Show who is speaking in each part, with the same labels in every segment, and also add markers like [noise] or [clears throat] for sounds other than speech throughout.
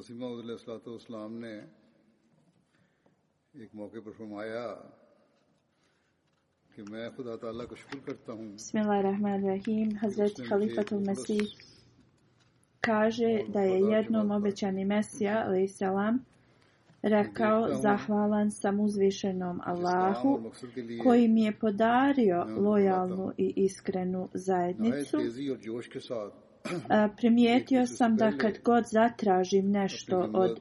Speaker 1: مسیمہ عدل علیہ السلاۃ
Speaker 2: والسلام نے ایک موقع پر فرمایا کہ میں خدا تعالیٰ کا شکر کرتا ہوں بسم اللہ الرحمن الرحیم حضرت خلیفۃ المسیح kaže da je jednom obećani Mesija, alaih salam, rekao zahvalan sam uzvišenom Allahu koji mi je podario lojalnu i iskrenu zajednicu primijetio sam da kad god zatražim nešto od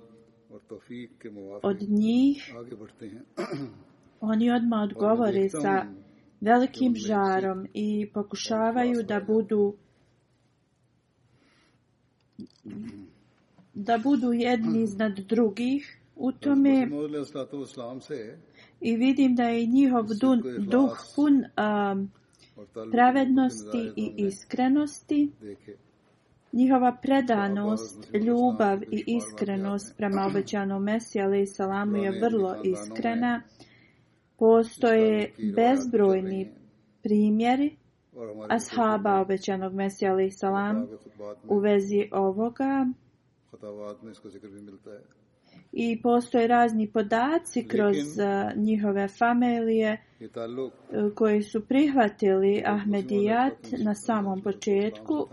Speaker 2: od njih oni odma odgovore sa velikim žarom i pokušavaju da budu da budu jedni iznad drugih u tome i vidim da je njihov duh pun um, pravednosti i iskrenosti Njihova predanost, ljubav i iskrenost prema obećanom Mesiju alaih salamu je vrlo ovaj. iskrena. Postoje bezbrojni primjeri ashaba obećanog Mesiju alaih salam u vezi ovoga. I postoje razni podaci kroz eh, njihove familije eh, koji su prihvatili Ahmedijat na samom početku.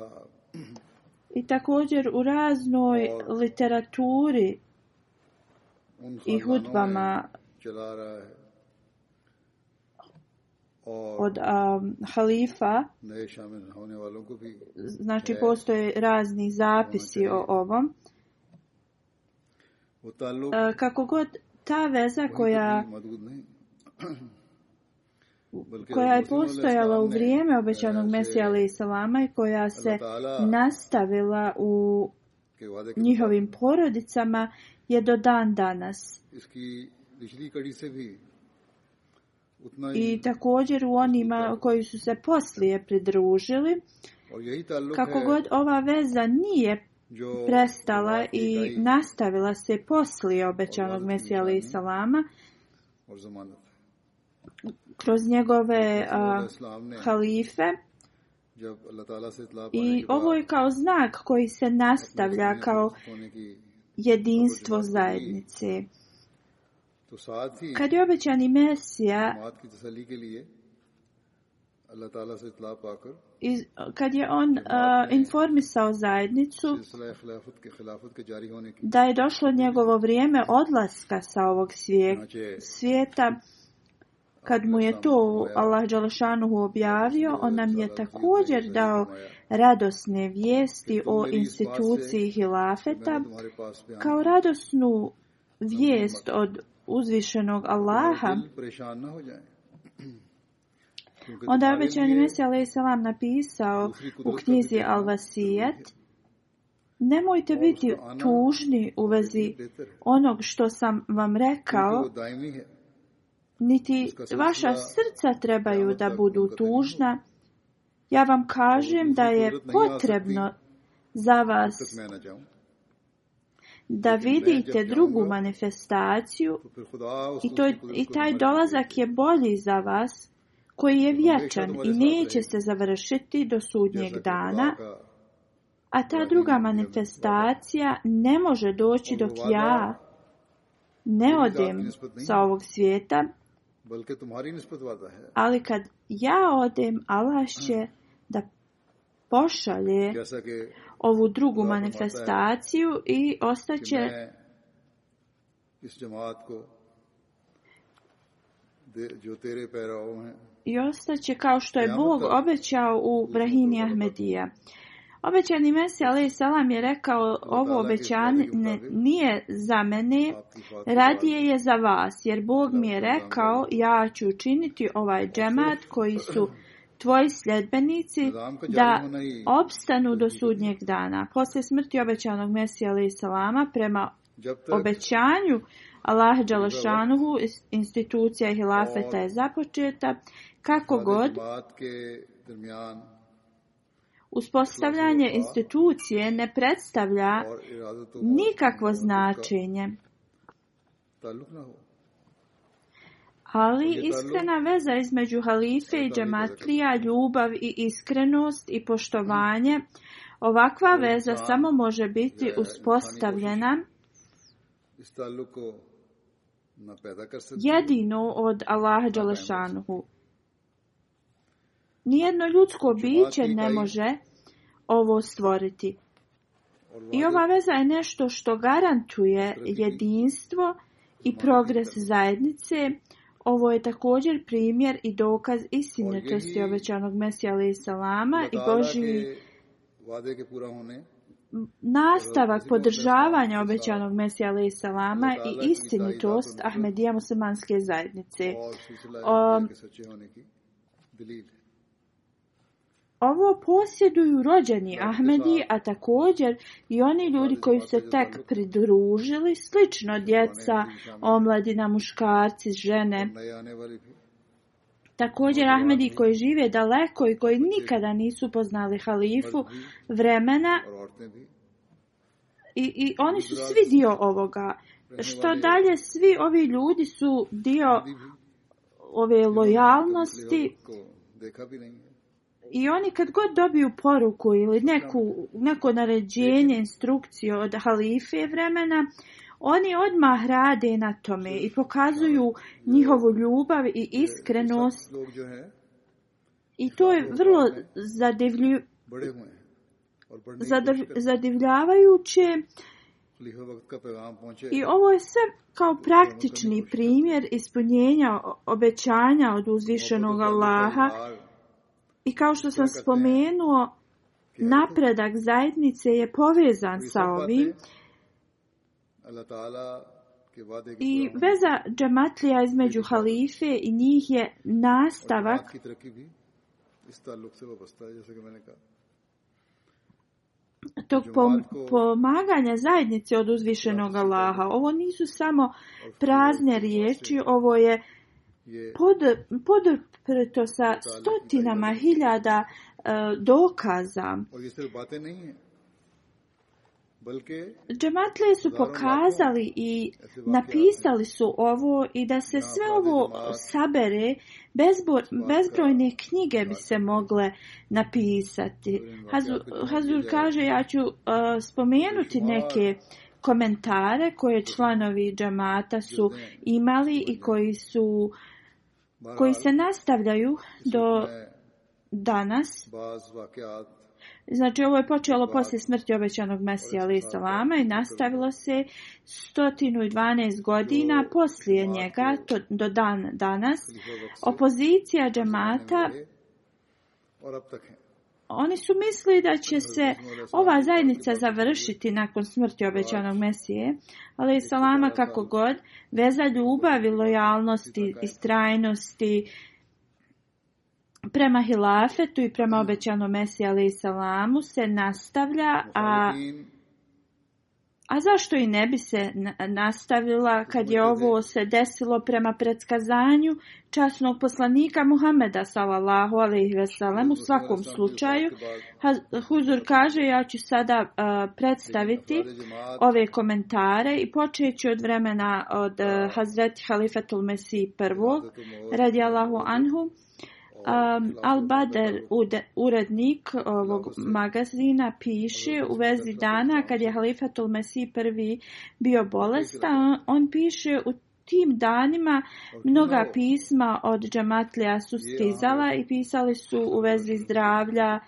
Speaker 2: I također u raznoj literaturi i hudbama od um, halifa, znači e. postoje razni zapisi o ovom, e, kako god ta veza koja [clears throat] koja je postojala u vrijeme obećanog znači, Mesija alaih salama i koja se nastavila u njihovim porodicama je do dan danas. I također u onima koji su se poslije pridružili, kako god ova veza nije prestala i nastavila se poslije obećanog Mesija alaih salama, kroz njegove uh, halife i ovo je kao znak koji se nastavlja kao jedinstvo zajednice. Kad je obećani Mesija Iz, kad je on uh, informisao zajednicu da je došlo njegovo vrijeme odlaska sa ovog svijeta, znači, svijeta Kad mu je to Allah Đalašanuhu objavio, on nam je također dao radosne vijesti o instituciji hilafeta. Kao radosnu vijest od uzvišenog Allaha, onda je objećan Mesija a.s. napisao u knjizi Al-Vasijet, Nemojte biti tužni u vezi onog što sam vam rekao, niti vaša srca trebaju da budu tužna, ja vam kažem da je potrebno za vas da vidite drugu manifestaciju i, to, i taj dolazak je bolji za vas koji je vječan i neće se završiti do sudnjeg dana, a ta druga manifestacija ne može doći dok ja ne odem sa ovog svijeta, Ali kad ja odem, Allah će hmm. da pošalje ovu drugu manifestaciju i ostaće i ostaće kao što je Bog obećao u Brahini Ahmedija. Obećani Mesija alaih salam je rekao ovo obećanje nije za mene, radije je za vas, jer Bog mi je rekao ja ću učiniti ovaj džemat koji su tvoji sljedbenici da opstanu do sudnjeg dana. Posle smrti obećanog Mesija alaih salama prema obećanju Allah Đalašanuhu, institucija Hilafeta je započeta, kako god uspostavljanje institucije ne predstavlja nikakvo značenje. Ali iskrena veza između halife i džematlija, ljubav i iskrenost i poštovanje, ovakva veza samo može biti uspostavljena jedino od Allaha Đalešanuhu. Nijedno ljudsko biće ne može ovo stvoriti. I ova veza je nešto što garantuje jedinstvo i progres zajednice. Ovo je također primjer i dokaz istinitosti obećanog Mesija alaih salama i Boži nastavak podržavanja obećanog Mesija alaih salama i istinitost Ahmedija muslimanske zajednice. O, Ovo posjeduju rođeni Ahmedi, a također i oni ljudi koji se tek pridružili, slično djeca, omladina, muškarci, žene. Također Ahmedi koji žive daleko i koji nikada nisu poznali halifu vremena i, i oni su svi dio ovoga. Što dalje, svi ovi ljudi su dio ove lojalnosti i oni kad god dobiju poruku ili neku, neko naređenje, instrukciju od halife vremena, oni odmah rade na tome i pokazuju njihovu ljubav i iskrenost. I to je vrlo zadivlju... Zadiv, zadivljavajuće i ovo je sve kao praktični primjer ispunjenja obećanja od uzvišenog Allaha I kao što sam spomenuo, napredak zajednice je povezan sa ovim. I veza džematlija između halife i njih je nastavak tog pomaganja zajednice od znači, uzvišenog Allaha. Ovo nisu samo prazne riječi, ovo je uh, podrpreto sa stotinama hiljada e, dokaza. Džematlije su pokazali i napisali su ovo i da se sve ovo sabere, bezbrojne knjige bi se mogle napisati. Hazur kaže, ja ću e, spomenuti neke komentare koje članovi džamata su imali i koji su uh, koji se nastavljaju do danas. Znači, ovo je počelo poslije smrti obećanog Mesija Ali Salama i nastavilo se 112 godina poslije njega, to, do dan danas. Opozicija džemata Oni su mislili da će se ova zajednica završiti nakon smrti obećanog Mesije, ali i salama kako god, veza ljubavi, lojalnosti i strajnosti prema Hilafetu i prema obećanom Mesije, ali i salamu, se nastavlja, a A zašto i ne bi se nastavila kad je ovo se desilo prema predskazanju časnog poslanika Muhameda sallallahu alejhi ve sellem u svakom slučaju Huzur kaže ja ću sada uh, predstaviti ove komentare i počeću od vremena od uh, Hazreti Halifetul Mesih prvog radijallahu anhu um, Al-Bader, urednik ovog magazina, piše u vezi dana kad je Halifatul Mesih prvi bio bolestan. On piše u tim danima mnoga pisma od džamatlija su stizala i pisali su u vezi zdravlja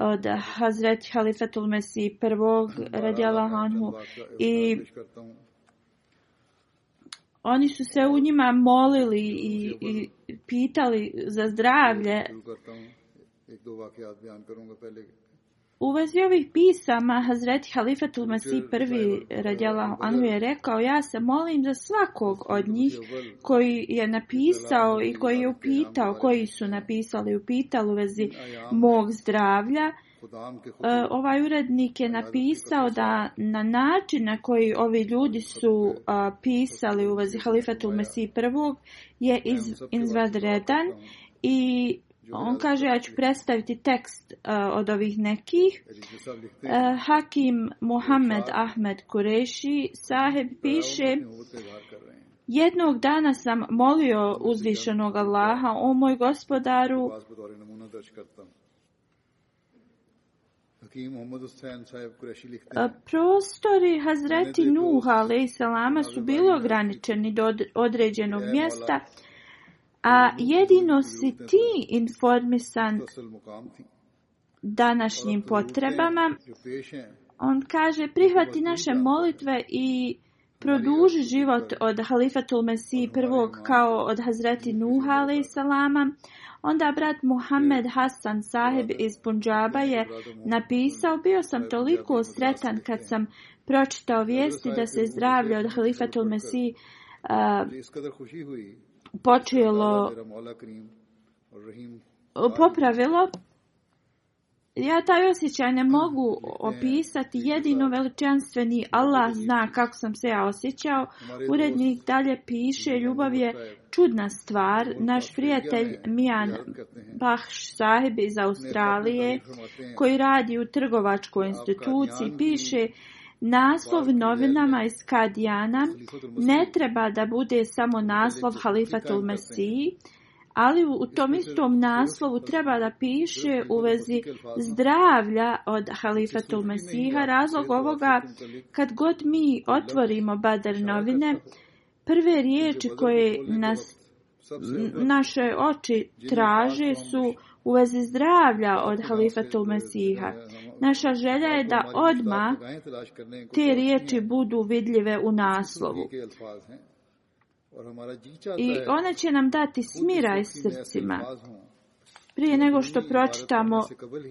Speaker 2: od Hazreti Halifatul Mesih prvog radijala Hanhu i oni su se u njima molili i, i pitali za zdravlje. U vezi ovih pisama, Hazreti Halifatul Masih prvi radjala Anu je rekao, ja se molim za svakog od njih koji je napisao i koji je upitao, koji su napisali i upitali u vezi mog zdravlja. E, ovaj urednik je napisao da na način na koji ovi ljudi su uh, pisali u vezi halifatu Mesiji prvog je iz, izvedredan i on kaže ja ću predstaviti tekst uh, od ovih nekih uh, Hakim Muhammed Ahmed Kureši saheb piše jednog dana sam molio uzvišenog Allaha o moj gospodaru Prostori Hazreti Nuha alaihissalama su bili ograničeni do određenog mjesta, a jedino si ti informisan današnjim potrebama. On kaže, prihvati naše molitve i produži život od halifatul Mesih prvog kao od Hazreti Nuha alaih salama, onda brat Muhammed Hasan sahib iz Punjaba je napisao bio sam toliko sretan kad sam pročitao vijesti da se zdravlje od halifatul Mesih uh, počelo popravilo Ja taj osjećaj ne mogu opisati, jedino veličanstveni Allah zna kako sam se ja osjećao. Urednik dalje piše, ljubav je čudna stvar. Naš prijatelj Mian Bahš Saheb iz Australije, koji radi u trgovačkoj instituciji, piše naslov novinama iz Kadijana ne treba da bude samo naslov Halifatul Mesiji, ali u tom istom naslovu treba da piše u vezi zdravlja od halifatul Mesiha. Razlog ovoga, kad god mi otvorimo Badr novine, prve riječi koje nas, naše oči traže su u vezi zdravlja od halifatul Mesiha. Naša želja je da odma te riječi budu vidljive u naslovu. I ona će nam dati smiraj srcima. Prije nego što pročitamo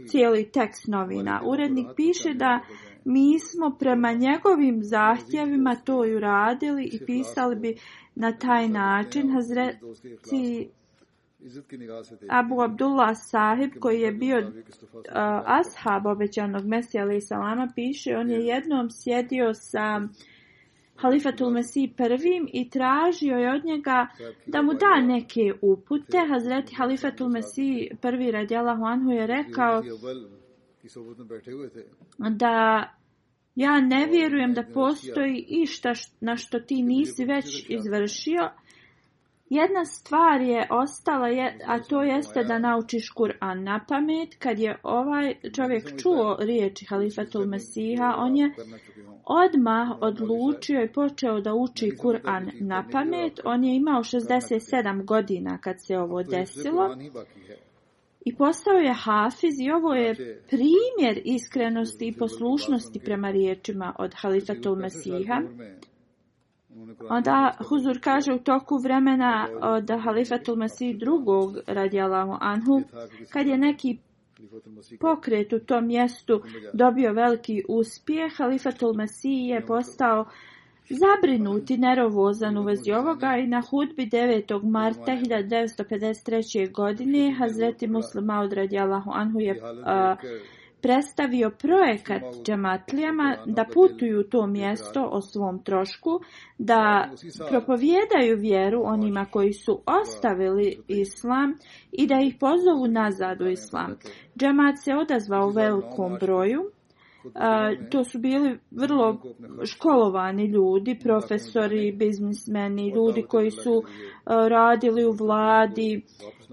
Speaker 2: cijeli tekst novina, urednik piše da mi smo prema njegovim zahtjevima to i uradili i pisali bi na taj način. Hazreti Abu Abdullah sahib koji je bio uh, ashab obećanog Mesija alaih salama piše, on je jednom sjedio sa uh, halifatul Mesih prvim i tražio je od njega da mu ovaj da neke upute. Hazreti halifatul Mesih prvi radijala Huanhu je rekao da ja ne ovaj vjerujem da postoji išta na što ti nisi već izvršio. Jedna stvar je ostala, je, a to jeste da naučiš Kur'an na pamet. Kad je ovaj čovjek čuo riječi halifatul Mesiha, on je odmah odlučio i počeo da uči Kur'an na pamet. On je imao 67 godina kad se ovo desilo i postao je hafiz i ovo je znači, primjer iskrenosti i znači, poslušnosti prema riječima od znači, halifatul Mesiha. Onda Huzur kaže u toku vremena od Halifatul Masih drugog radijalahu Anhu, kad je neki pokret u tom mjestu dobio veliki uspjeh, Halifatul Masih je postao zabrinut i nerovozan u vezi ovoga i na hudbi 9. marta 1953. godine Hazreti Muslim Maud radijalahu Anhu je uh, predstavio projekat džamatlijama da putuju to mjesto o svom trošku, da propovjedaju vjeru znači, onima koji su ostavili islam i da ih pozovu nazad u islam. Džamat se odazvao u velikom broju a, to su bili vrlo školovani ljudi, profesori, biznismeni, ljudi koji su a, radili u vladi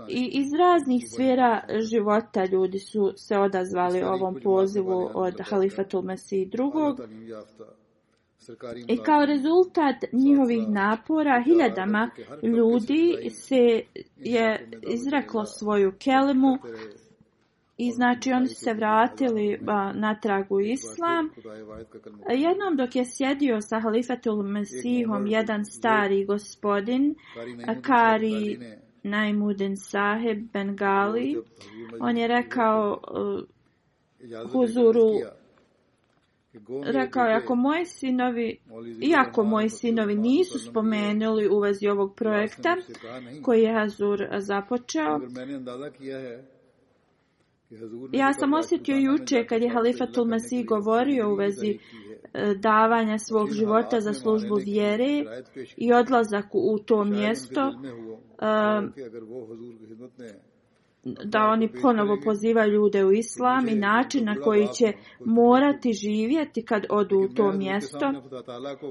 Speaker 2: i iz raznih sfera života ljudi su se odazvali ovom pozivu od Halifa Tumasi i drugog. I kao rezultat njihovih napora, hiljadama ljudi se je izreklo svoju kelimu, dakle, I znači oni su se vratili a, na tragu islam. Jednom dok je sjedio sa halifatul mesihom jedan stari gospodin, Kari Naimudin Saheb Bengali, on je rekao a, uh, huzuru, rekao je, ako moji sinovi, iako moji sinovi nisu spomenuli u vezi ovog projekta koji je Hazur započeo, Ja sam osjetio juče kad je Halifat Ulmasi govorio u vezi e, davanja svog života za službu vjere i odlazak u to mjesto, e, da oni ponovo pozivaju ljude u islam i način na koji će morati živjeti kad odu u to mjesto.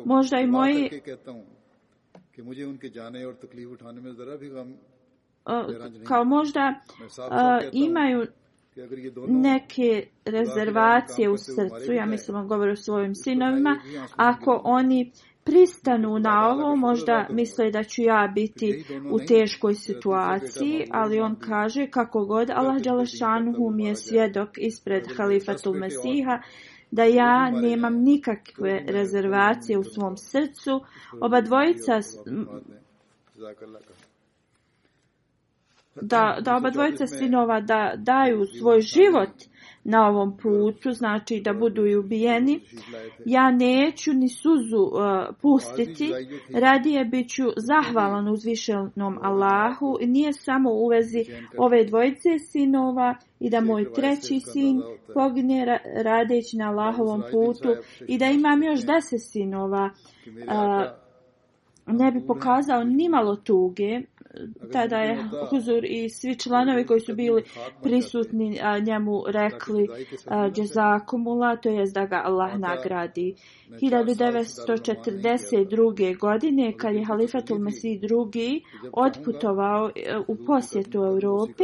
Speaker 2: Možda i moji... E, kao možda a, imaju neke rezervacije u srcu, ja mislim vam govori o svojim sinovima, ako oni pristanu na ovo, možda misle da ću ja biti ono u teškoj situaciji, ali on kaže kako god, Allah Đalašanuhu mi je svjedok ispred halifatul Mesiha, da ja nemam nikakve rezervacije u svom srcu, oba dvojica da, da oba dvojica sinova da daju svoj život na ovom putu, znači da budu i ubijeni. Ja neću ni suzu uh, pustiti, radije bit ću zahvalan uzvišenom Allahu i nije samo u vezi ove dvojice sinova i da moj treći sin pogine radeći na Allahovom putu i da imam još deset sinova. Uh, ne bi pokazao nimalo tuge, tada je Huzur i svi članovi koji su bili prisutni njemu dakle, rekli Džezakumula, to je da ga Allah nagradi. 1942. godine, kad je Halifatul Mesih II. otputovao e, u posjetu Europe,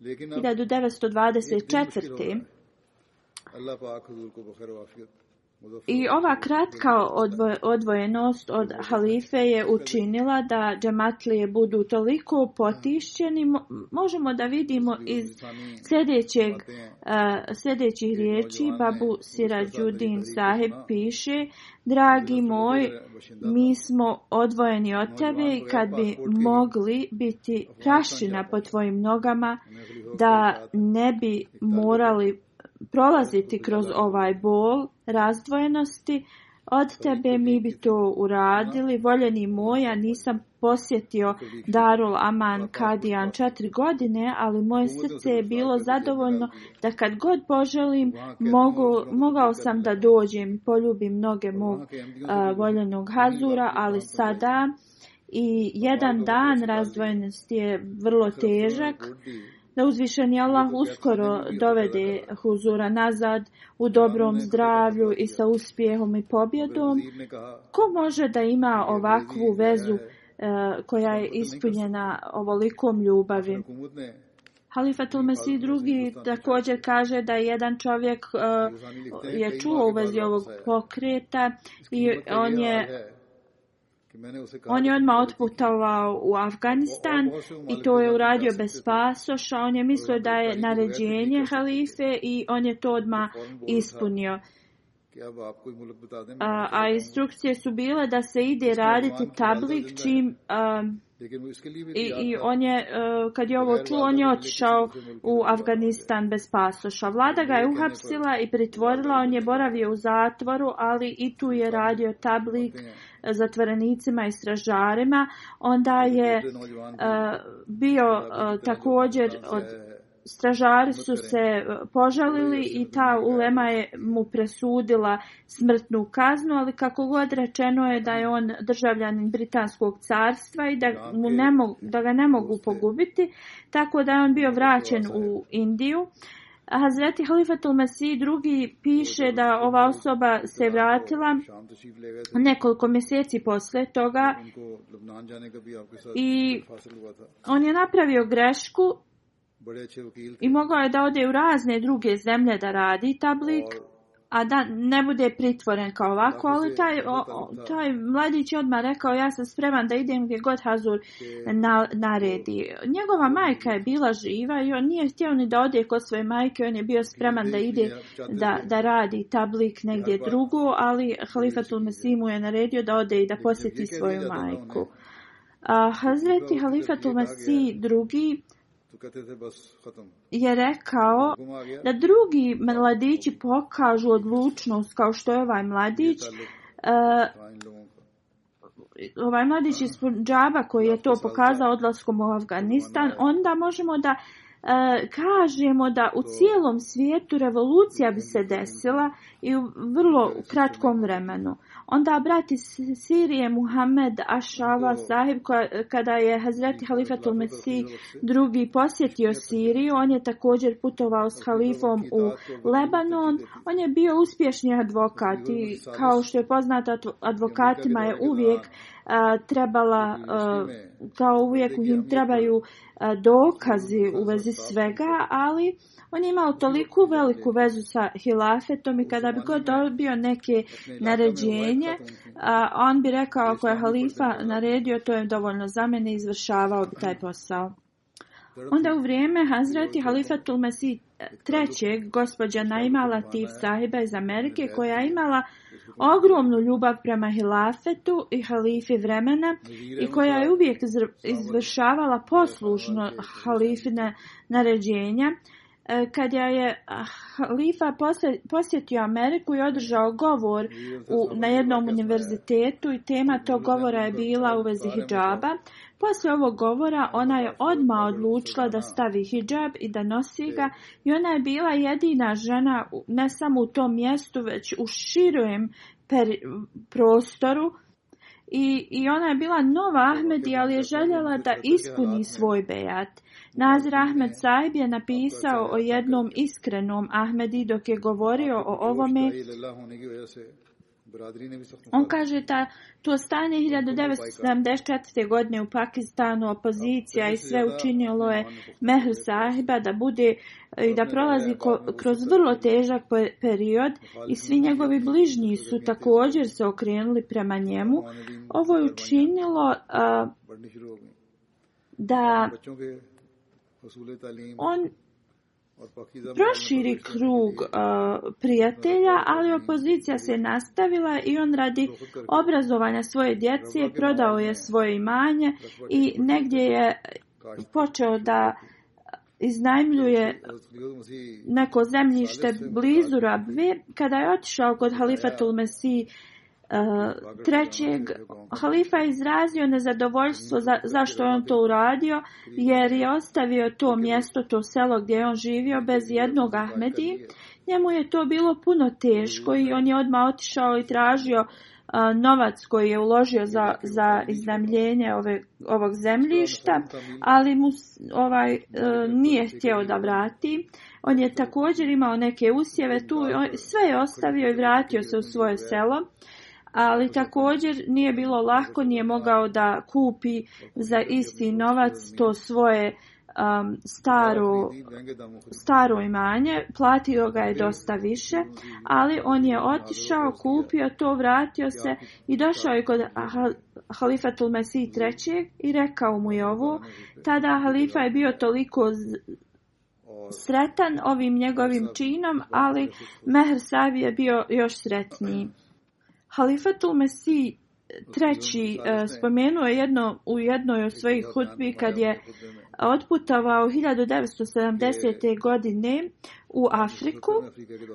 Speaker 2: 1924. Allah pa akhuzur ko bakhair wa afiyat I ova kratka odvojenost od halife je učinila da džematlije budu toliko potišćeni. Možemo da vidimo iz sljedećeg, sljedećih riječi, babu Sirađudin Saheb piše Dragi moj, mi smo odvojeni od tebe i kad bi mogli biti prašina po tvojim nogama, da ne bi morali prolaziti kroz ovaj bol, razdvojenosti. Od tebe mi bi to uradili, voljeni moja, nisam posjetio Darul Aman Kadijan četiri godine, ali moje srce je bilo zadovoljno da kad god poželim, mogu, mogao sam da dođem i poljubim noge mog uh, voljenog Hazura, ali sada i jedan dan razdvojenosti je vrlo težak. Uh, da uzvišeni Allah uskoro dovede huzura nazad u dobrom zdravlju i sa uspjehom i pobjedom, ko može da ima ovakvu vezu eh, koja je ispunjena ovolikom ljubavi? Halifat Al-Masi drugi također kaže da jedan čovjek uh, je čuo u vezi ovog pokreta i on je On je odmah otputovao u Afganistan i to je uradio bez pasoša. On je mislio da je naređenje halife i on je to odmah ispunio. A, a instrukcije su bile da se ide raditi tablik čim... A, I, I on je, kad je ovo čuo, on je otišao u Afganistan bez pasoša. Vlada ga je uhapsila i pritvorila, on je boravio u zatvoru, ali i tu je radio tablik zatvorenicima i stražarima, onda je e, bio e, također od Stražari su se e, požalili i ta ulema je mu presudila smrtnu kaznu, ali kako god rečeno je da je on državljanin Britanskog carstva i da, mu ne mogu, da ga ne mogu pogubiti, tako da je on bio vraćen u Indiju. Uh, Hazreti Halifatul Masih drugi piše da ova osoba se vratila nekoliko mjeseci posle toga i on je napravio grešku i mogao je da ode u razne druge zemlje da radi tablik. blik a da ne bude pritvoren kao ovako, ali taj, o, taj mladić je odmah rekao, ja sam spreman da idem gdje god Hazur na, naredi. Njegova majka je bila živa i on nije htio ni da ode kod svoje majke, on je bio spreman da ide da, da radi tablik negdje drugu, ali Halifatul Mesimu je naredio da ode i da posjeti svoju majku. Hazreti Halifatul Mesij drugi je rekao da drugi mladići pokažu odlučnost kao što je ovaj mladić. Uh, ovaj mladić iz Punjaba koji je to pokazao odlaskom u Afganistan, onda možemo da e, kažemo da u cijelom svijetu revolucija bi se desila i u vrlo kratkom vremenu. Uh, Onda brati Sirije Muhammed Ašava sahib, kada je Hazreti Halifatul Mesih drugi posjetio Siriju, on je također putovao s halifom u Lebanon. On je bio uspješni advokat i kao što je poznato advokatima je uvijek a, trebala, a, kao uvijek im trebaju a, dokazi u vezi svega, ali... A, On je imao toliku veliku vezu sa hilafetom i kada bi god dobio neke naređenje, on bi rekao ako je halifa naredio, to je dovoljno za mene i izvršavao bi taj posao. Onda u vrijeme Hazreti Halifa Tulmesi trećeg, gospođa Naima Latif Sahiba iz Amerike, koja imala ogromnu ljubav prema Hilafetu i Halifi vremena i koja je uvijek izvršavala poslužno Halifine naređenja, E, kad je, je ah, Halifa posjetio Ameriku i održao govor u, na jednom univerzitetu i tema tog govora je bila u vezi hijjaba. Poslije ovog govora ona je odma odlučila da stavi hijjab i da nosi ga e. i ona je bila jedina žena ne samo u tom mjestu već u širojem prostoru i, i ona je bila nova Ahmedi ali je željela da ispuni svoj bejat. Nazir Ahmed Saib je napisao o jednom iskrenom Ahmedi dok je govorio o ovome. On kaže da to stanje 1974. godine u Pakistanu opozicija i sve učinilo je Mehl Sahiba da bude e, i da prolazi ko, kroz vrlo težak period i svi njegovi bližnji su također se okrenuli prema njemu. Ovo je učinilo a, da on proširi krug uh, prijatelja, ali opozicija se nastavila i on radi obrazovanja svoje djece, prodao je svoje imanje i negdje je počeo da iznajmljuje neko zemljište blizu Rabve. Kada je otišao kod Halifatul Mesiji, trećeg halifa izrazio nezadovoljstvo za, zašto je on to uradio, jer je ostavio to mjesto, to selo gdje on živio bez jednog Ahmedi. Njemu je to bilo puno teško i on je odmah otišao i tražio novac koji je uložio za, za iznamljenje ove, ovog zemljišta, ali mu ovaj e, nije htio da vrati. On je također imao neke usjeve tu, sve je ostavio i vratio se u svoje selo. Uh, ali također nije bilo lahko, nije mogao da kupi za isti novac to svoje um, staro, staro imanje, platio ga je dosta više, ali on je otišao, kupio to, vratio se i došao je kod halifatul Mesih III. i rekao mu je ovo, tada halifa je bio toliko sretan ovim njegovim činom, ali Mehr Savi je bio još sretniji. Halifatul Mesih eh, treći uh, spomenuo jedno u jednoj od svojih hudbi kad je otputavao 1970. godine u Afriku.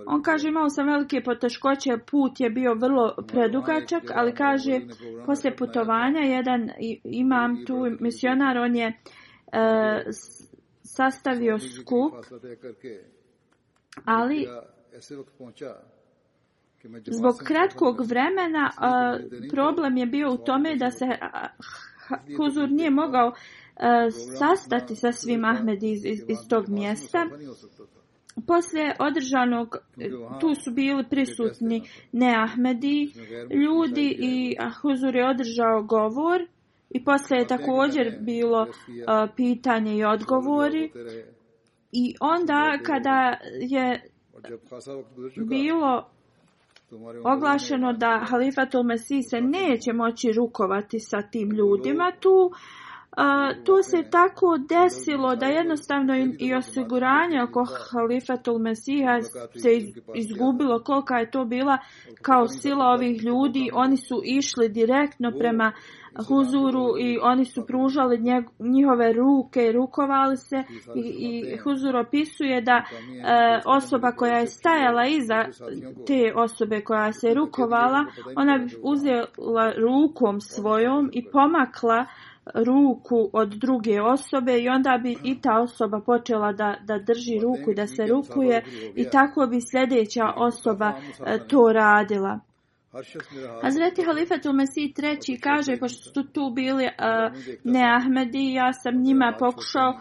Speaker 2: On kaže imao sam velike poteškoće, put je bio vrlo predugačak, ali kaže posle putovanja jedan imam tu misionar, on je uh, sastavio skup, ali Zbog kratkog vremena problem je bio u tome da se Huzur nije mogao sastati sa svim Ahmed iz, iz, iz tog mjesta. Poslije održanog, tu su bili prisutni Neahmedi, ljudi i Huzur je održao govor i poslije je također bilo uh, pitanje i odgovori. I onda kada je bilo oglašeno da Halifatul Mesih se neće moći rukovati sa tim ljudima tu, uh, A, to se tako desilo da jednostavno i, i osiguranje oko halifatul mesiha se iz, izgubilo kolika je to bila kao sila ovih ljudi. Oni su išli direktno prema Huzuru i oni su pružali njihove ruke, rukovali se i, i Huzur opisuje da e, osoba koja je stajala iza te osobe koja se rukovala, ona uzela rukom svojom i pomakla uh, ruku od druge osobe i onda bi i ta osoba počela da, da drži ruku i da se rukuje i tako bi sljedeća osoba e, to radila. Hazreti Halifat u Mesiji treći kaže, pošto su tu bili e, uh, neahmedi, ja sam njima pokušao, uh,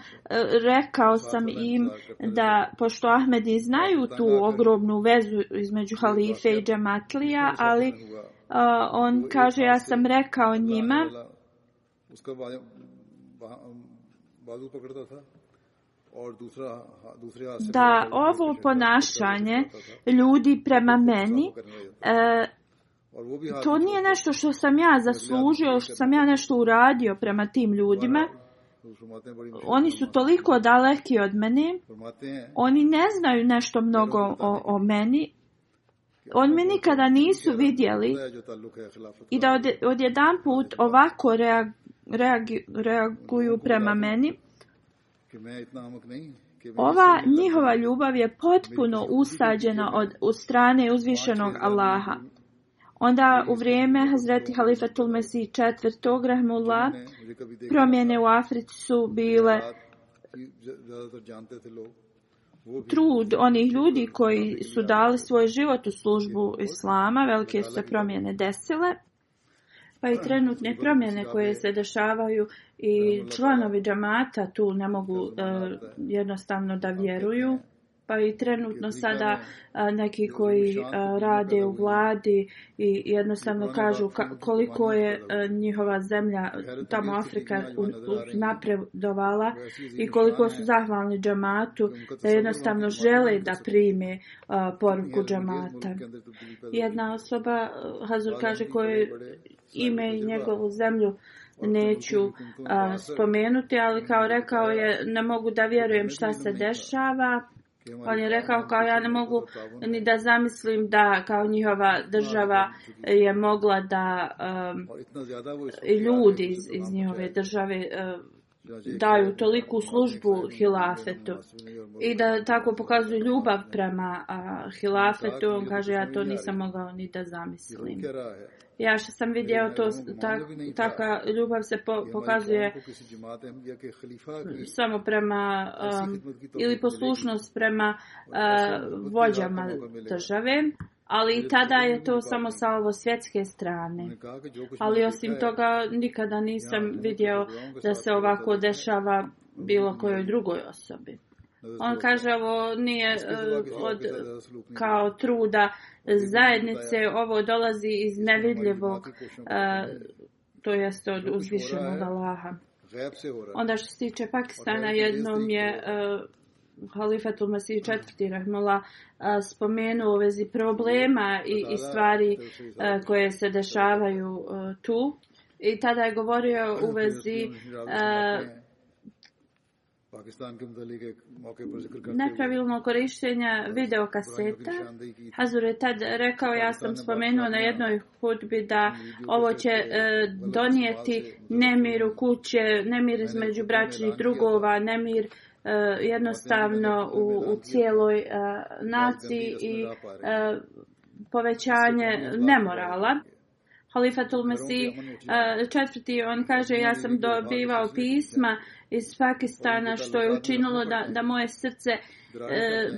Speaker 2: rekao sam im da, pošto ahmedi znaju tu ogromnu vezu između Halife i Džamatlija, ali uh, on kaže, ja sam rekao njima, اس کا بازو پکڑتا تھا da ovo ponašanje ljudi prema meni e, to nije nešto što sam ja zaslužio što sam ja nešto uradio prema tim ljudima oni su toliko daleki od mene oni ne znaju nešto mnogo o, o meni oni me nikada nisu vidjeli i da od, odjedan put ovako reagujem reaguju prema meni. Ova njihova ljubav je potpuno usađena od u strane uzvišenog Allaha. Onda u vrijeme Hazreti Halifa Tulmesi IV. Rahmullah promjene u Africi su bile trud onih ljudi koji su dali svoj život u službu Islama. Velike su se promjene desile. Pa i trenutne promjene koje se dešavaju i članovi džamata tu ne mogu uh, jednostavno da vjeruju pa i trenutno sada neki koji rade u vladi i jednostavno kažu koliko je njihova zemlja, tamo Afrika, napredovala i koliko su zahvalni džamatu e, da jednostavno žele da prime poruku džamata. Jedna osoba, Hazur kaže, koje ime i njegovu zemlju neću a, spomenuti, ali kao rekao je, ne mogu da vjerujem šta se dešava. On je rekao kao ja ne mogu ni da zamislim da kao njihova država je mogla da um, i um, ljudi iz, iz njihove države um, daju toliku službu hilafetu i da tako pokazuju ljubav prema uh, hilafetu. On kaže ja to nisam mogao ni da zamislim. Ja što sam vidio to tako ljubav se po, pokazuje hmm, samo prema um, ili poslušnost prema uh, vođama države ali i tada je to samo sa ovo svjetske strane ali osim toga nikada nisam vidio da se ovako dešava bilo kojoj drugoj osobi On kaže ovo nije uh, od kao truda zajednice, ovo dolazi iz nevidljivog, uh, to jest od uzvišenog Allaha. Onda što se tiče Pakistana, jednom je uh, Halifat Umasi četvrti Rahmola uh, spomenuo u vezi problema i, i stvari uh, koje se dešavaju uh, tu. I tada je govorio u vezi uh, nepravilno korištenja videokaseta. Hazur je tad rekao, ja sam spomenuo na jednoj hudbi da ovo će e, donijeti nemir u kuće, nemir između bračnih drugova, nemir jednostavno u, u cijeloj e, naciji i e, povećanje nemorala. Halifatul Mesih četvrti, on kaže, ja sam dobivao pisma iz Pakistana što je učinilo da, da moje srce e,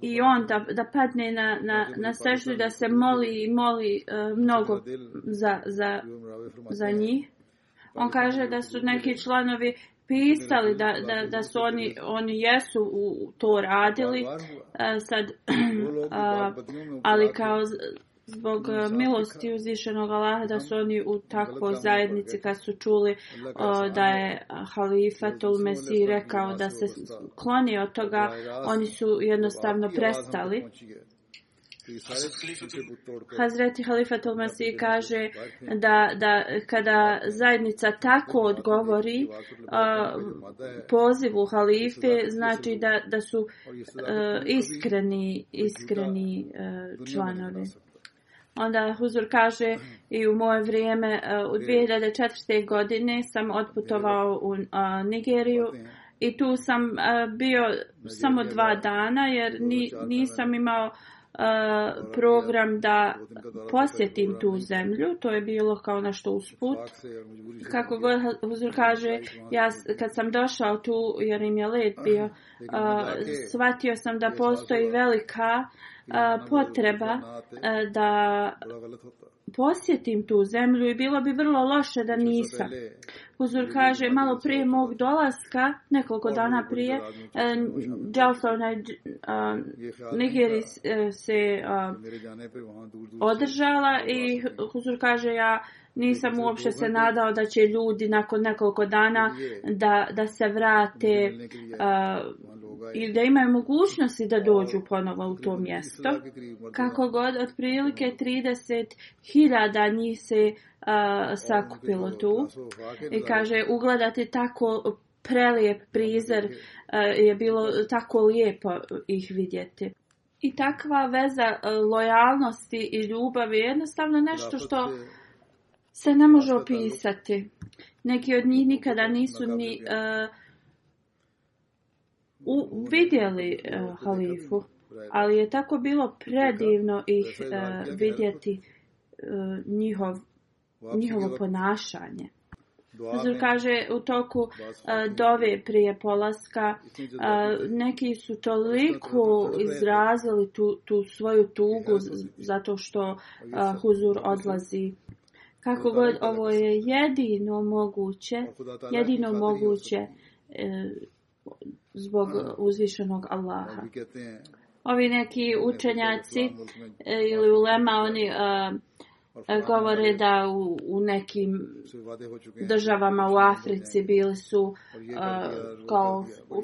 Speaker 2: i on da, da padne na, na, na sežu da se moli i moli e, mnogo za, za, za njih. On kaže da su neki članovi pisali da, da, da su oni, oni jesu u to radili, e, sad, a, [clears throat] ali kao zbog e, milosti uzvišenog Allaha da su oni u takvo zajednici kad su čuli e, o, da je halifatul Mesih rekao da se kloni od toga oni su jednostavno prestali Hazreti halifatul dakle, Mesih kaže da, da kada zajednica tako odgovori e, o, pozivu halife znači da, da su o, iskreni iskreni o, članovi Onda Huzur kaže i u moje vrijeme e, u 2004. godine sam odputovao u Nigeriju i tu sam e, bio samo dva dana jer nisam imao e, program da posjetim tu zemlju. To je bilo kao nešto usput. Kako god Huzur kaže, ja kad sam došao tu jer im je let bio, shvatio sam da postoji velika uh, potreba da posjetim tu zemlju i bilo bi vrlo loše da nisam. Huzur kaže, malo prije mog dolaska, nekoliko dana prije, Jalfao e, Nigeri e, se održala i Huzur kaže, ja nisam uopšte se nadao da će ljudi nakon nekoliko dana da, da se vrate uh, Ovaj, i da imaju mogućnosti da dođu ponovo u to mjesto. Kako god, otprilike 30.000 njih se uh, sakupilo tu i kaže ugledati tako prelijep prizor uh, je bilo tako lijepo ih vidjeti. I takva veza lojalnosti i ljubavi je jednostavno nešto što se ne može opisati. Neki od njih nikada nisu ni uh, u, vidjeli uh, halifu, ali je tako bilo predivno ih uh, vidjeti uh, njihov, njihovo ponašanje. Zor kaže, u toku uh, dove prije polaska, uh, neki su toliko izrazili tu, tu svoju tugu zato što uh, Huzur odlazi. Kako god, ovo je jedino moguće, jedino moguće uh, zbog uzvišenog Allaha. Ovi neki učenjaci e, ili ulema, oni a, govore da u, u nekim državama u Africi bili su a, kao u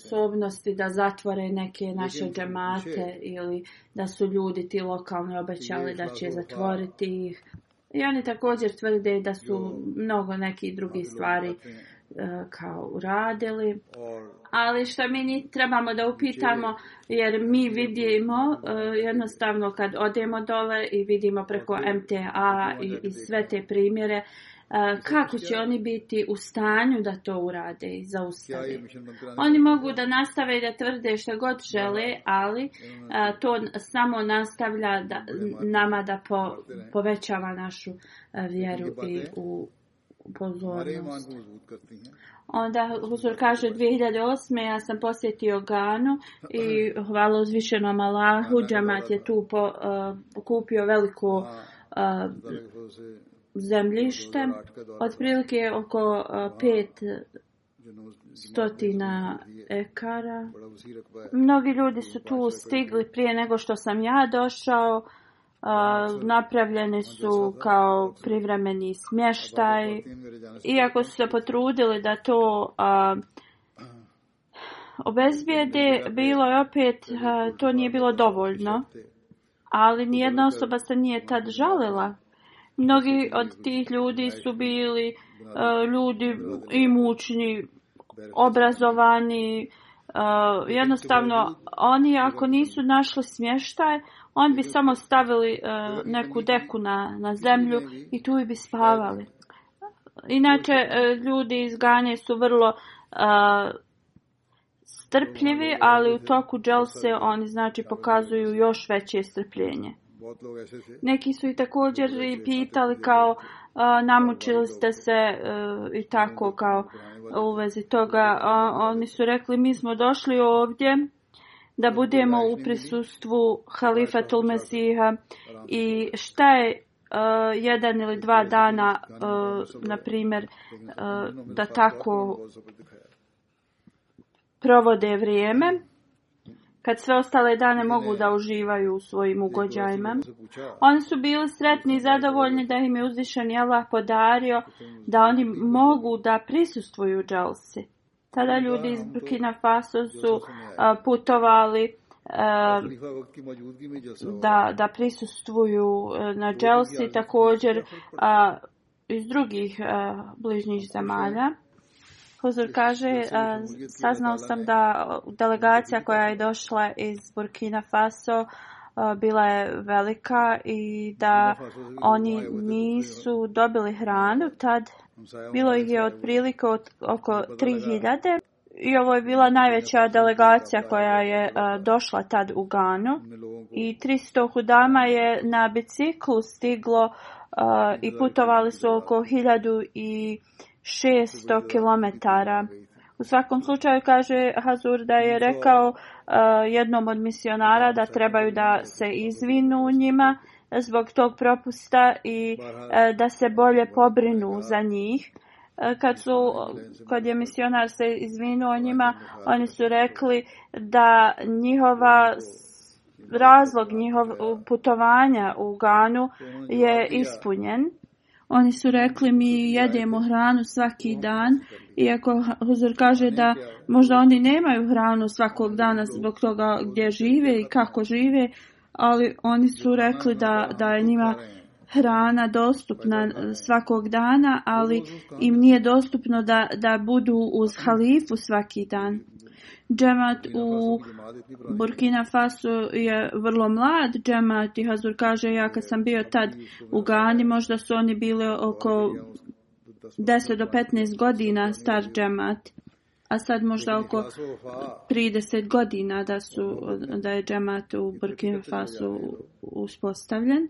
Speaker 2: sposobnosti da zatvore neke naše džemate ili da su ljudi ti lokalni obećali da će zatvoriti ih. I oni također tvrde da su mnogo neki drugi stvari a, E, kao uradili. Ali što mi ni trebamo da upitamo, jer mi znači, vidimo e, jednostavno kad odemo dole i vidimo preko znači, MTA i, i sve te primjere, e, znači, kako će oni biti u stanju da to urade i zaustavi. Oni mogu da nastave i da tvrde što god žele, ali to samo nastavlja da, nama da po, povećava našu vjeru i u pozornost. Onda Huzur kaže 2008. ja sam posjetio Ganu i [clears throat] hvala uzvišenom Allahu, džamat je tu po, uh, kupio veliko uh, zemljište, otprilike oko uh, pet stotina ekara. Pa Mnogi ljudi su tu pa stigli prije nego što sam ja došao napravljeni su kao privremeni smještaj. Iako su se potrudili da to a, obezbijede, bilo je opet, a, to nije bilo dovoljno. Ali nijedna osoba se nije tad žalila. Mnogi od tih ljudi su bili a, ljudi imućni, obrazovani, a, Uh, jednostavno, oni ako nisu našli smještaj, on bi samo stavili uh, neku deku na, na zemlju i tu bi spavali. Inače, uh, ljudi iz Gane su vrlo uh, strpljivi, ali u toku dželse oni znači pokazuju još veće strpljenje. Neki su i također i pitali kao a, namučili ste se a, e, i tako kao u vezi toga. A, oni su rekli mi smo došli ovdje da budemo u prisustvu halifa Tulmesiha i šta je Uh, jedan ili dva dana uh, na primjer uh, da tako provode vrijeme kad sve ostale dane mogu da uživaju u svojim ugođajima. Oni su bili sretni i zadovoljni da im je uzvišen Allah podario da oni mogu da prisustvuju u dželsi. Tada ljudi iz Burkina Faso su putovali da, da prisustvuju e, na dželsi, također iz drugih e, bližnjih zemalja. Huzur kaže, a, saznao sam da delegacija koja je došla iz Burkina Faso a, bila je velika i da oni nisu dobili hranu. Tad bilo ih je otprilike od, oko 3000 i ovo je bila najveća delegacija koja je a, došla tad u Ganu. I 300 hudama je na biciklu stiglo a, i putovali su oko 1000 i 600 km. U svakom slučaju, kaže Hazur da je rekao uh, jednom od misionara da trebaju da se izvinu njima zbog tog propusta i uh, da se bolje pobrinu za njih. Uh, kad, su, kad je misionar se izvinuo njima, oni su rekli da njihova razlog njihov putovanja u Ganu je ispunjen. Oni su rekli mi jedemo hranu svaki dan, iako Huzur kaže da možda oni nemaju hranu svakog dana zbog toga gdje žive i kako žive, ali oni su rekli da, da je njima hrana dostupna svakog dana, ali im nije dostupno da, da budu uz halifu svaki dan džemat u Burkina Faso je vrlo mlad džemat i Hazur kaže ja kad sam bio tad u Gani možda su oni bili oko 10 ovaj do 15 godina star džemat a sad možda oko 30 godina da su da je džemat u Burkina Faso uspostavljen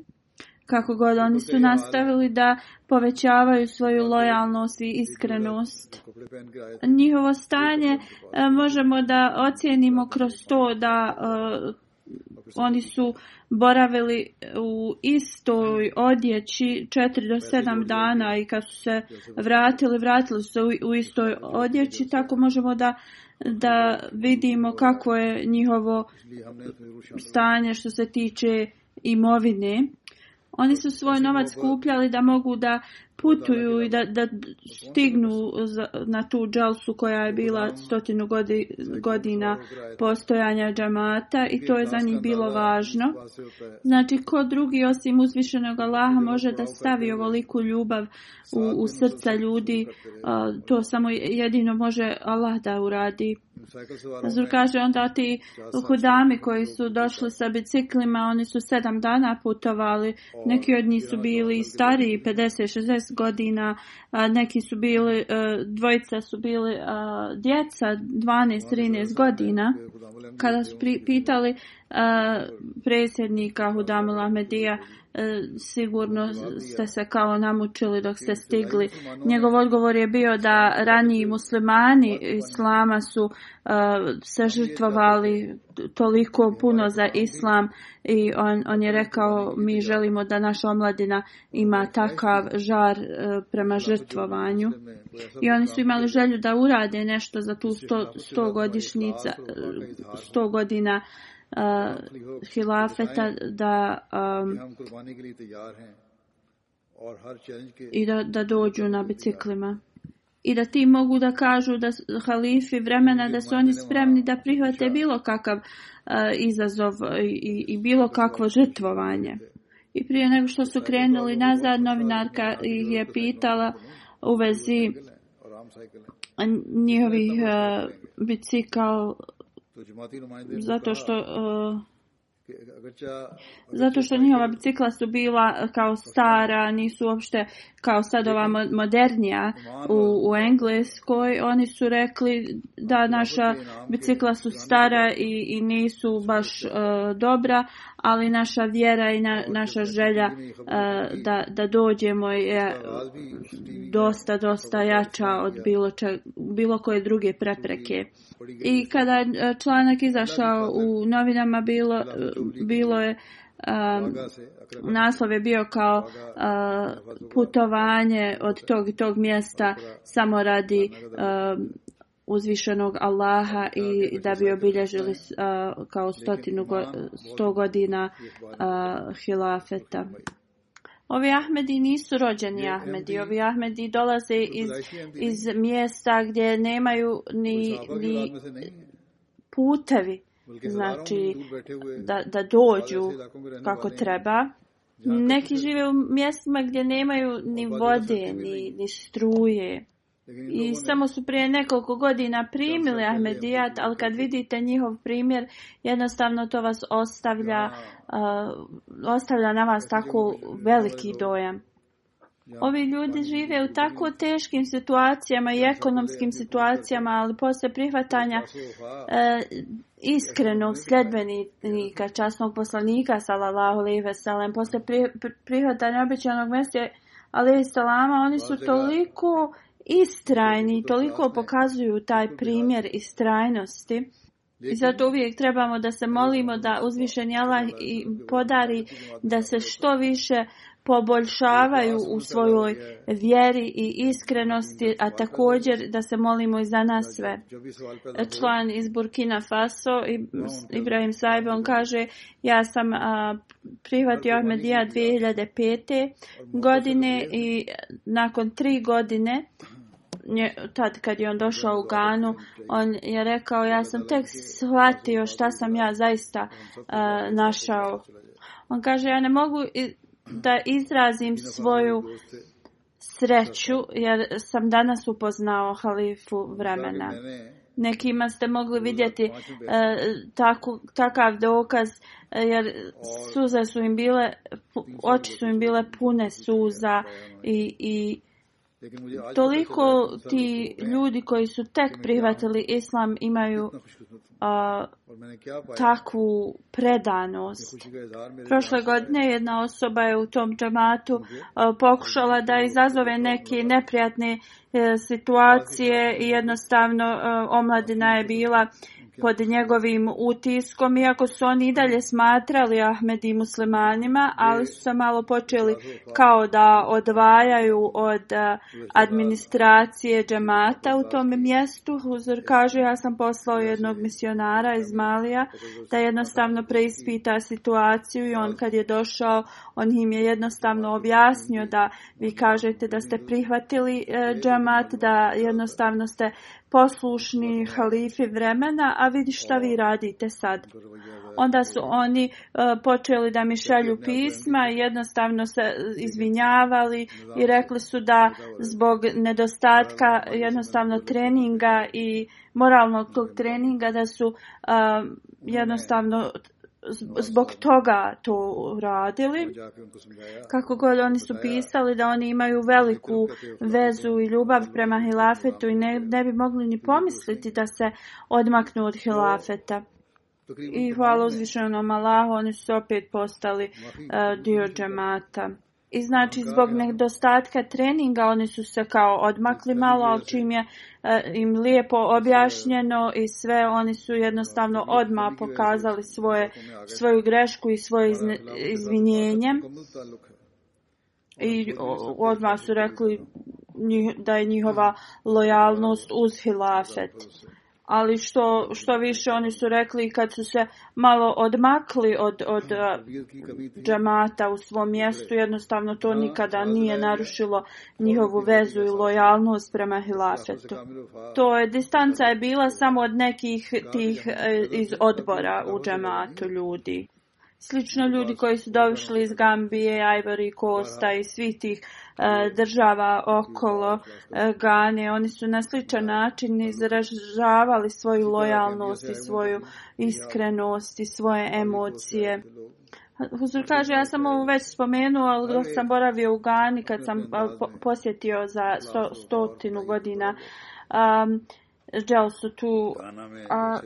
Speaker 2: kako god oni su nastavili da povećavaju svoju lojalnost i iskrenost. Njihovo stanje e, možemo da ocijenimo kroz to da uh, oni su boravili u istoj odjeći 4 do 7 dana i kad su se vratili, vratili su u istoj odjeći, tako možemo da da vidimo kako je njihovo stanje što se tiče imovine Oni su svoj znači, novac kupljali da mogu da putuju i da, da stignu za, na tu džalsu koja je bila stotinu godi, znači, godina postojanja džamata i to je za njih bilo važno. Znači, ko drugi osim uzvišenog Allaha može da stavi ovoliku ljubav u, u srca ljudi, to samo jedino može Allah da uradi. Azur kaže onda ti hudami koji su došli sa biciklima, oni su sedam dana putovali, neki od njih su bili stariji, 50-60 godina, neki su bili, e, dvojica su bili e, djeca, 12-13 godina, kada su pitali uh, a, predsjednika Hudamila Medija e, sigurno ste se kao namučili dok ste stigli. Njegov odgovor je bio da raniji muslimani islama su a, e, se žrtvovali toliko puno za islam i on, on je rekao mi želimo da naša omladina ima takav žar a, e, prema žrtvovanju. I oni su imali želju da urade nešto za tu sto, sto godišnjica, sto godina uh, hilafeta da um, i da, da dođu na biciklima i da ti mogu da kažu da halifi vremena da su oni spremni da prihvate bilo kakav uh, izazov i, i bilo kakvo žrtvovanje i prije nego što su krenuli nazad novinarka ih je pitala u vezi njihovih uh, bicikala Uh, zato što uh, zato što njihova bicikla su bila uh, kao stara, nisu uopšte kao sad ova modernija u, u Engleskoj, oni su rekli da naša bicikla su stara i, i nisu baš uh, dobra, ali naša vjera i na, naša želja uh, da, da dođemo je dosta, dosta jača od bilo, če, bilo koje druge prepreke. Uh, I kada e, članak izašao u novinama, bilo, e, bilo je, uh, naslov je bio kao uh, putovanje od tog i tog mjesta samo radi uh, uzvišenog Allaha i da bi obilježili uh, kao stotinu go, sto godina uh, hilafeta. Ovi Ahmedi nisu rođeni Ahmedi. Ovi Ahmedi dolaze iz, iz mjesta gdje nemaju ni, ni putevi znači, da, da dođu kako treba. Neki žive u mjestima gdje nemaju ni vode, ni, ni struje. I samo su prije nekoliko godina primili Ahmedijat, ali kad vidite njihov primjer, jednostavno to vas ostavlja, uh, ostavlja na vas tako veliki dojam. Ovi ljudi žive u tako teškim situacijama i ekonomskim situacijama, ali posle prihvatanja e, iskrenog sljedbenika, časnog poslanika, salalahu alaihi veselam, posle prihvatanja običanog mesta, alaihi salama, oni su toliko... Uh, istrajni, toliko pokazuju taj primjer istrajnosti. I zato uvijek trebamo da se molimo da uzvišenjala i podari da se što više poboljšavaju u svojoj vjeri i iskrenosti, a također da se molimo i za nas sve. Član iz Burkina Faso, Ibrahim Saibon, kaže ja sam a, prihvatio Ahmedija 2005. godine i nakon tri godine tad kad je on došao u Ganu on je rekao ja sam tek shvatio šta sam ja zaista uh, našao on kaže ja ne mogu da izrazim svoju sreću, jer sam danas upoznao halifu vremena. Nekima ste mogli vidjeti eh, tako, takav dokaz, eh, jer suze su im bile, oči su im bile pune suza i, i Toliko ti ljudi koji su tek prihvatili islam imaju a, pa takvu predanost. Prošle godine jedna osoba je u tom džamatu a, pokušala da izazove neke neprijatne e, a, situacije i jednostavno a, e, omladina je bila a, pod njegovim utiskom, iako su oni i dalje smatrali Ahmed i muslimanima, ali su se malo počeli kao da odvajaju od eh, administracije džemata u tom mjestu. Huzur kaže, ja sam poslao jednog misionara iz Malija da jednostavno preispita situaciju i on kad je došao, on im je jednostavno objasnio da vi kažete da ste prihvatili eh, džemat, da jednostavno ste poslušni halifi vremena, a vidi šta vi radite sad. Onda su oni uh, počeli da mi šalju pisma i jednostavno se izvinjavali i rekli su da zbog nedostatka jednostavno treninga i moralnog tog treninga da su uh, jednostavno zbog toga to radili. Kako god oni su pisali da oni imaju veliku vezu i ljubav prema hilafetu i ne, ne bi mogli ni pomisliti da se odmaknu od hilafeta. I hvala uzvišenom Allahu, oni su opet postali uh, dio džemata. I znači zbog nedostatka treninga oni su se kao odmakli malo, ali čim je uh, im lijepo objašnjeno i sve, oni su jednostavno odma pokazali svoje, svoju grešku i svoje izne, izvinjenje. I odmah su rekli da je njihova lojalnost uz hilafet. Uh, ali što, što više oni su rekli kad su se malo odmakli od, od hm, eh, džamata u svom mjestu, jednostavno to nikada nije narušilo njihovu vezu i lojalnost prema hilafetu. To je, distanca je bila samo od nekih tih eh, iz odbora u džamatu ljudi. Slično ljudi koji su došli iz Gambije, Ivory Costa i svih tih uh, E, država okolo e, Gane. Oni su na sličan način izražavali svoju lojalnost i svoju iskrenost i svoje emocije. Huzur kaže, ja sam ovo već spomenuo, ali dok sam boravio u Gani kad sam posjetio za sto, stotinu godina. Um, Žel su tu, pa a,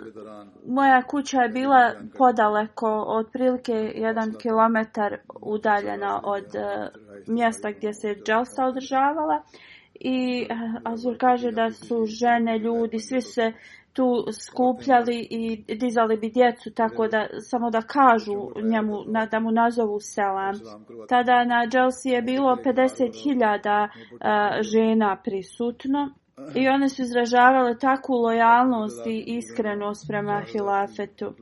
Speaker 2: moja kuća je bila podaleko, otprilike jedan kilometar udaljena od a, eh, mjesta gdje se Dželsa održavala. I eh, Azul kaže da su žene, ljudi, svi se tu skupljali i dizali bi djecu tako da samo da kažu njemu, na, da mu nazovu selam. Tada na Dželsi je bilo 50.000 eh, žena prisutno. I one su izražavale takvu lojalnost i iskrenost prema hilafetu.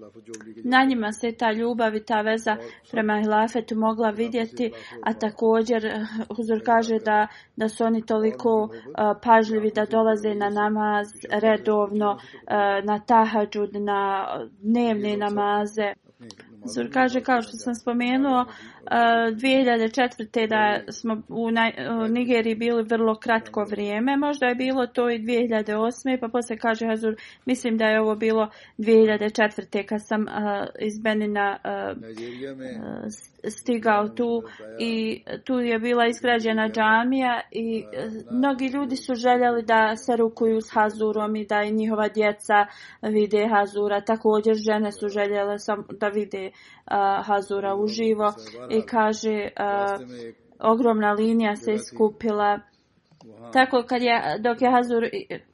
Speaker 2: Na njima se ta ljubav i ta veza prema hilafetu mogla vidjeti, a također Huzur eh, kaže da, da su oni toliko eh, pažljivi da dolaze na namaz redovno, eh, na tahadžud, na dnevne namaze. Zor kaže, kao što sam spomenuo, eh, 2004. da smo u Nigeriji bili vrlo kratko vrijeme, možda je bilo to i 2008. pa posle kaže Hazur, mislim da je ovo bilo 2004. kad sam eh, iz Benina eh, stigao tu i tu je bila izgrađena džamija i e, mnogi ljudi su željeli da se rukuju s Hazurom i da i njihova djeca vide Hazura. Također žene su željele sam da vide uh, Hazura uživo i kaže uh, ogromna linija se iskupila. Tako kad je, dok je Hazur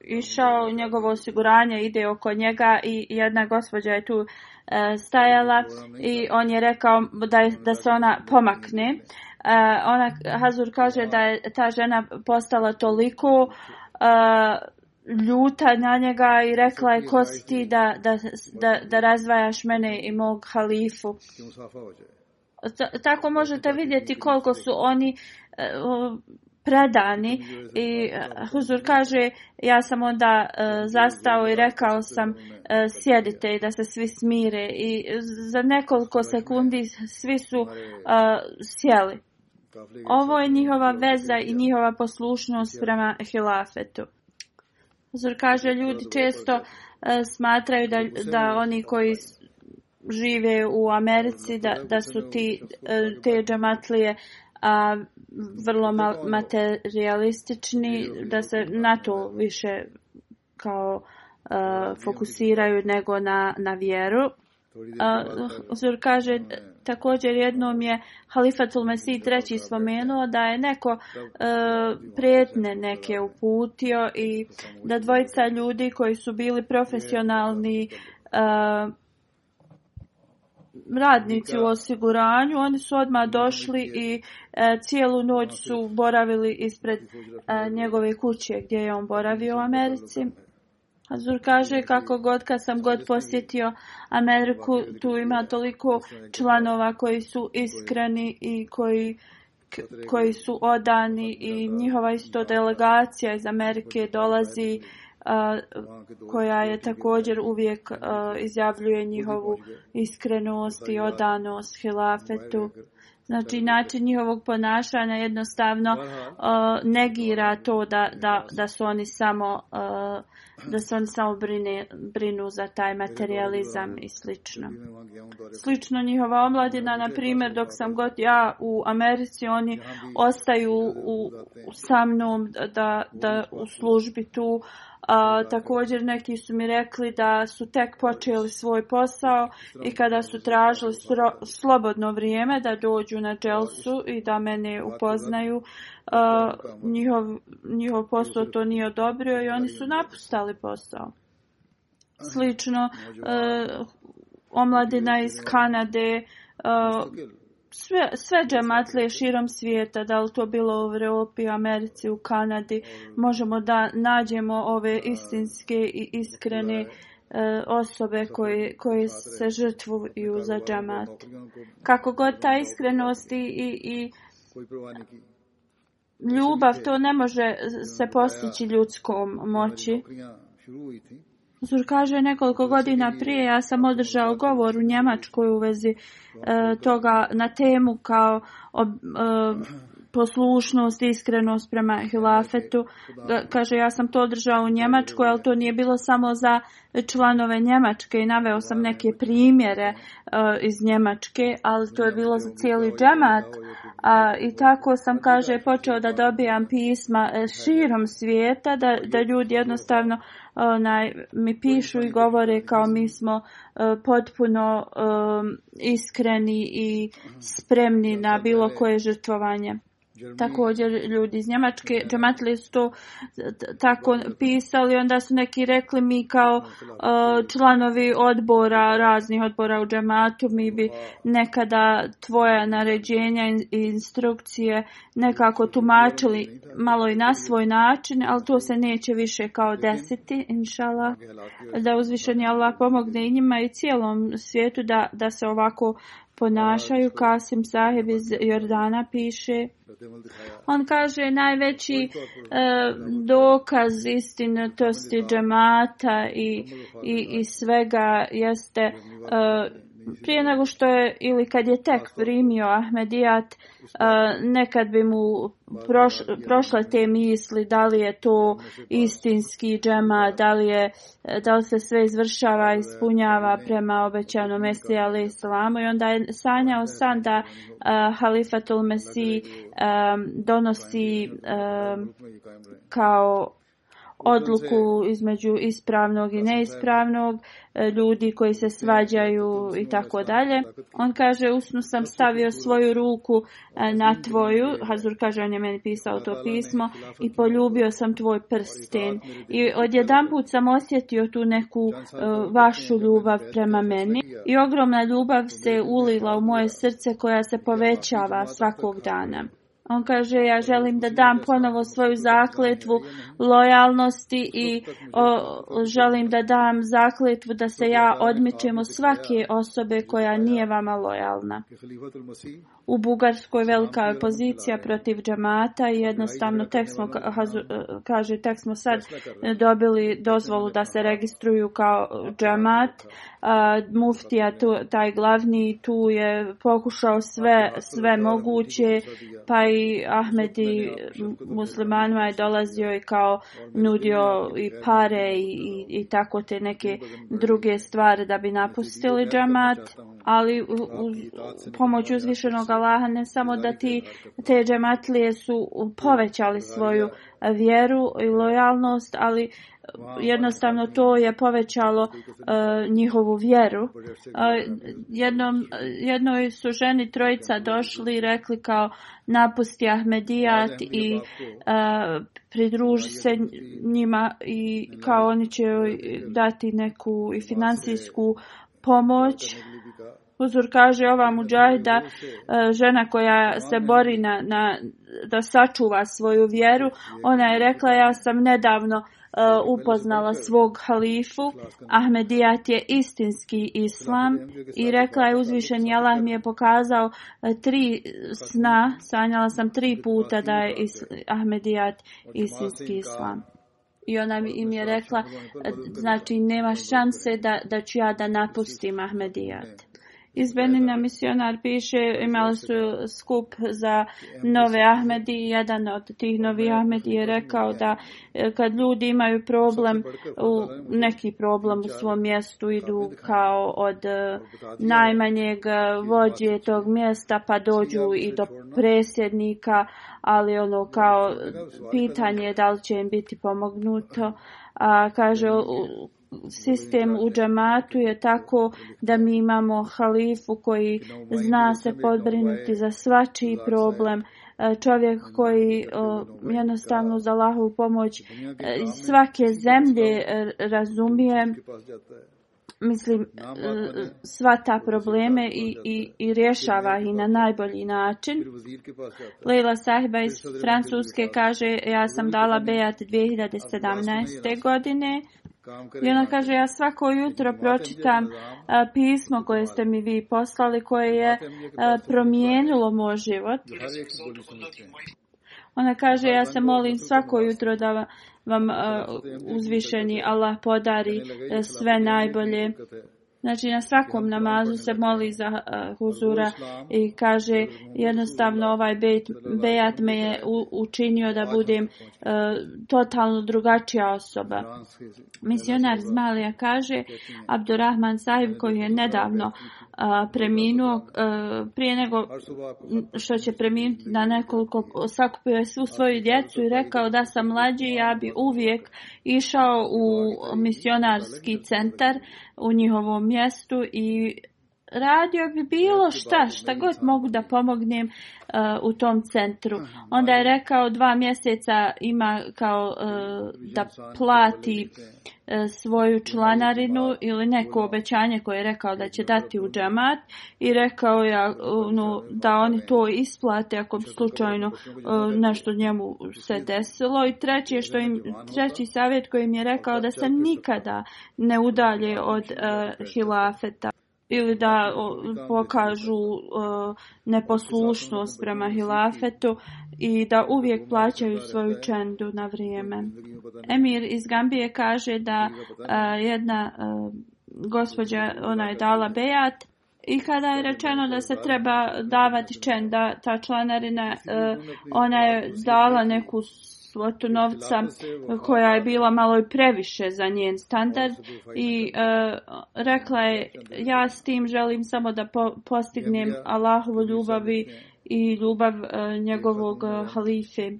Speaker 2: išao, njegovo osiguranje ide oko njega i jedna gospođa je tu uh, E, stajala i on je rekao da je, da se ona pomakne. E, ona, Hazur kaže da je ta žena postala toliko e, ljuta na njega i rekla je ko si ti da, da, da, da razvajaš mene i mog halifu. Tako možete vidjeti koliko su oni predani i e, Huzur kaže ja sam onda e, zastao i rekao sam e, sjedite i da se svi smire i za nekoliko sekundi svi su e, sjeli. Ovo je njihova veza i njihova poslušnost prema hilafetu. Huzur kaže ljudi često e, smatraju da, da oni koji žive u Americi da, da su ti, e, te džamatlije e, a vrlo ma materialistični da se na to više kao a, fokusiraju nego na, na vjeru Zor kaže također jednom je Halifatul Mesih treći spomenuo da je neko e, prijetne neke uputio i da dvojica ljudi koji su bili profesionalni e, radnici u osiguranju, oni su odma došli i e, cijelu noć su boravili ispred e, njegove kuće gdje je on boravio u Americi. Azur kaže kako god kad sam god posjetio Ameriku, tu ima toliko članova koji su iskreni i koji koji su odani i njihova isto delegacija iz Amerike dolazi koja je također uvijek izjavljuje njihovu iskrenost i odanost hilafetu. Znači, način njihovog ponašanja jednostavno uh, negira to da, da, da su oni samo uh, da su oni samo brine, brinu za taj materializam i slično. Slično njihova omladina, na primjer, dok sam god ja u Americi, oni ostaju u, u, sa mnom da, da u službi tu uh, A, također neki su mi rekli da su tek počeli svoj posao i kada su tražili slobodno vrijeme da dođu na Čelsu i da mene upoznaju, a, njihov, njihov posao to nije odobrio i oni su napustali posao. Ah, Slično, a, eh, omladina iz Kanade... Eh, a, sve, sve džematlije širom svijeta, da li to bilo u Evropi, Americi, u Kanadi, možemo da nađemo ove istinske i iskrene e, osobe koje, koje se žrtvuju za džemat. Kako god ta iskrenost i, i, i ljubav, to ne može se postići ljudskom moći. Zur kaže nekoliko godina prije ja sam održao govor u Njemačkoj u vezi e, toga na temu kao ob, e, poslušnost, iskrenost prema hilafetu. Kaže ja sam to održao u Njemačkoj, ali to nije bilo samo za članove Njemačke i naveo sam neke primjere e, iz Njemačke, ali to je bilo za cijeli džemat. A, I tako sam, kaže, počeo da dobijam pisma e, širom svijeta, da, da ljudi jednostavno onaj, mi pišu i govore kao mi smo e, potpuno um, iskreni i spremni na bilo koje žrtvovanje. Također ljudi iz Njemačke džematli su to tako pisali, onda su neki rekli mi kao članovi odbora, raznih odbora u džematu, mi bi nekada tvoja naređenja i instrukcije nekako tumačili malo i na svoj način, ali to se neće više kao desiti, inšala, da uzvišenje Allah pomogne i njima i cijelom svijetu da, da se ovako uh, ponašaju, Kasim Saheb iz Jordana piše. On kaže, najveći e, dokaz istinitosti džemata i, i, i svega jeste... E, prije nego što je ili kad je tek primio Ahmedijat, nekad bi mu proš, prošle te misli da li je to istinski džema, da li, je, da li se sve izvršava, ispunjava prema obećanom Mesiju Ali Islamu. I onda je sanjao san da Halifatul Mesij donosi kao odluku između ispravnog i neispravnog, ljudi koji se svađaju i tako dalje. On kaže, usnu sam stavio svoju ruku na tvoju, Hazur kaže, on je meni pisao to pismo, i poljubio sam tvoj prsten. I odjedan put sam osjetio tu neku vašu ljubav prema meni. I ogromna ljubav se ulila u moje srce koja se povećava svakog dana. On kaže, ja želim da dam ponovo svoju zakletvu lojalnosti i o, želim da dam zakletvu da se ja odmičem od svake osobe koja nije vama lojalna. U Bugarskoj velika opozicija protiv džamata i jednostavno tek smo, kaže, tek smo sad dobili dozvolu da se registruju kao džamat uh, muftija tu, taj glavni tu je pokušao sve sve moguće pa i Ahmedi muslimanima je dolazio i kao nudio i pare i, i, i tako te neke druge stvari da bi napustili džamat ali uz pomoć uzvišenog Allaha ne samo da ti te džematlije su povećali svoju vjeru i lojalnost ali uh, jednostavno to je povećalo uh, njihovu vjeru. Uh, jednom, jednoj su ženi trojica došli i rekli kao napusti Ahmedijat i uh, pridruži se njima i kao oni će dati neku i finansijsku pomoć. Uzur kaže ova muđajda, e, žena koja se bori na, na, da sačuva svoju vjeru, ona je rekla ja sam nedavno uh, E, upoznala svog halifu, Ahmedijat je istinski islam i rekla je uzvišen, Allah mi je pokazao e, tri sna, sanjala sam tri puta da je is, Ahmedijat istinski islam. I ona im je rekla, e, znači nema šanse da, da ću ja da napustim Ahmedijat. Iz Benina misionar piše, imali su skup za nove Ahmedi i jedan od tih novi Ahmedi je rekao da e, kad ljudi imaju problem, u neki problem u svom mjestu idu kao od e, najmanjeg e, vođe tog mjesta pa dođu i do presjednika, ali ono kao pitanje je da li će im biti pomognuto. A, kaže, sistem u džamatu je tako da mi imamo halifu koji zna se podbrinuti za svačiji problem. E, čovjek koji e, jednostavno za lahu pomoć e, svake zemlje razumije mislim sva ta probleme i, i, i rješava i na najbolji način Leila Sahiba iz Francuske kaže ja sam dala Bejat 2017. godine I ona kaže, ja svako jutro pročitam pismo koje ste mi vi poslali, koje je promijenilo moj život. Ona kaže, ja se molim svako jutro da vam uzvišeni Allah podari e, sve najbolje. Znači na svakom namazu se moli za uh, huzura i kaže jednostavno ovaj bejat me je u, učinio da budem uh, totalno drugačija osoba. Misionar iz Malija kaže Abdurrahman sahib koji je nedavno uh, preminuo prije nego što će preminuti na nekoliko sakupio je svu svoju djecu i rekao da sam mlađi ja bi uvijek išao u misionarski centar u njihovom mjestu i radio bi bilo šta šta god mogu da pomognem u tom centru. Onda je rekao dva mjeseca ima kao uh, da plati uh, svoju članarinu ili neko obećanje koje je rekao da će dati u džamat i rekao je uh, da oni to isplate ako bi slučajno uh, nešto njemu se desilo. I treći, je što im, treći savjet koji im je rekao da se nikada ne udalje od uh, hilafeta ili da o, pokažu o, neposlušnost prema hilafetu i da uvijek plaćaju svoju čendu na vrijeme. Emir iz Gambije kaže da a, jedna a, gospođa, ona je dala bejat i kada je rečeno da se treba davati čenda, ta članarina, a, ona je dala neku svotu novca koja je bila malo i previše za njen standard i uh, rekla je ja s tim želim samo da po postignem Allahovu ljubavi i ljubav uh, njegovog uh, halife.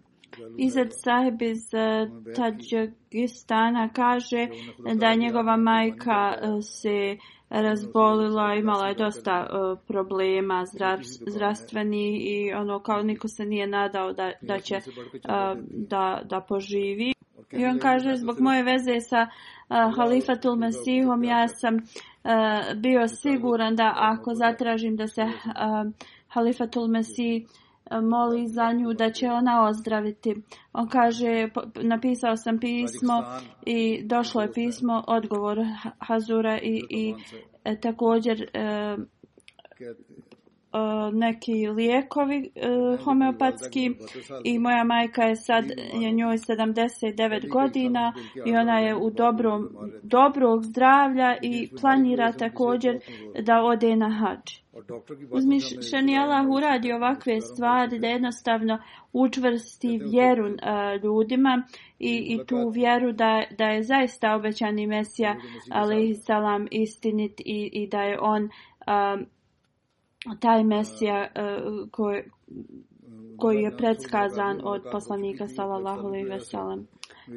Speaker 2: Izad sahib iz uh, Tadžegistana kaže da njegova majka uh, se uh, razbolila, imala je dosta uh, problema zdrav, zdravstveni i ono kao niko se nije nadao da, da će uh, da, da poživi. I on kaže, zbog moje veze sa uh, Halifatul Mesihom, ja sam uh, bio siguran da ako zatražim da se uh, Halifatul Mesih uh, E, moli za nju da će ona ozdraviti. On kaže, napisao sam pismo i došlo je pismo, odgovor Hazura i, i e, također e, E, neki lijekovi uh, homeopatski i moja majka je sad je njoj 79 godina i ona je u dobrom dobrog zdravlja i planira također da ode na hač. Uzmišljeni Allah uradi ovakve stvari da jednostavno učvrsti vjeru uh, ljudima i, i tu vjeru da, da je zaista obećani Mesija alaihissalam istinit i, i da je on uh, taj mesija uh, koji, koji je predskazan od poslanika sallallahu alejhi ve sellem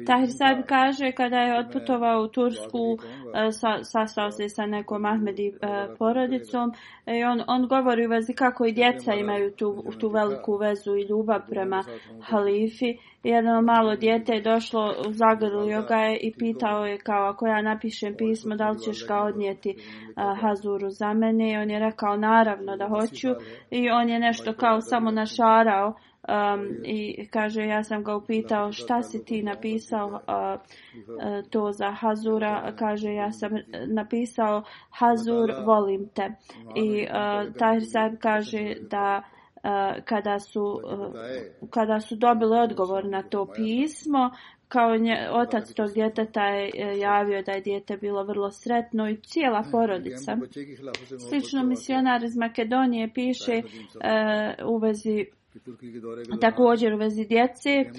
Speaker 2: Tahir sad kaže kada je otputovao u Tursku e, sa, sastao se sa nekom Ahmedi e, porodicom i on, on govori u vezi kako i djeca imaju tu, tu veliku vezu i ljubav prema halifi jedno malo djete je došlo zagrlio ga je i pitao je kao ako ja napišem pismo da li ćeš ga odnijeti uh, Hazuru za mene i on je rekao naravno da hoću i on je nešto kao samo našarao um, i kaže ja sam ga upitao šta si ti napisao uh, to za Hazura kaže ja sam napisao Hazur volim te i uh, Tahrsan kaže da uh, kada su uh, kada su dobili odgovor na to pismo kao nje, otac tog djeteta je e, javio da je djete bilo vrlo sretno i cijela mm. porodica. Slično misionar iz Makedonije piše uh, u vezi također u vezi djece. Uh,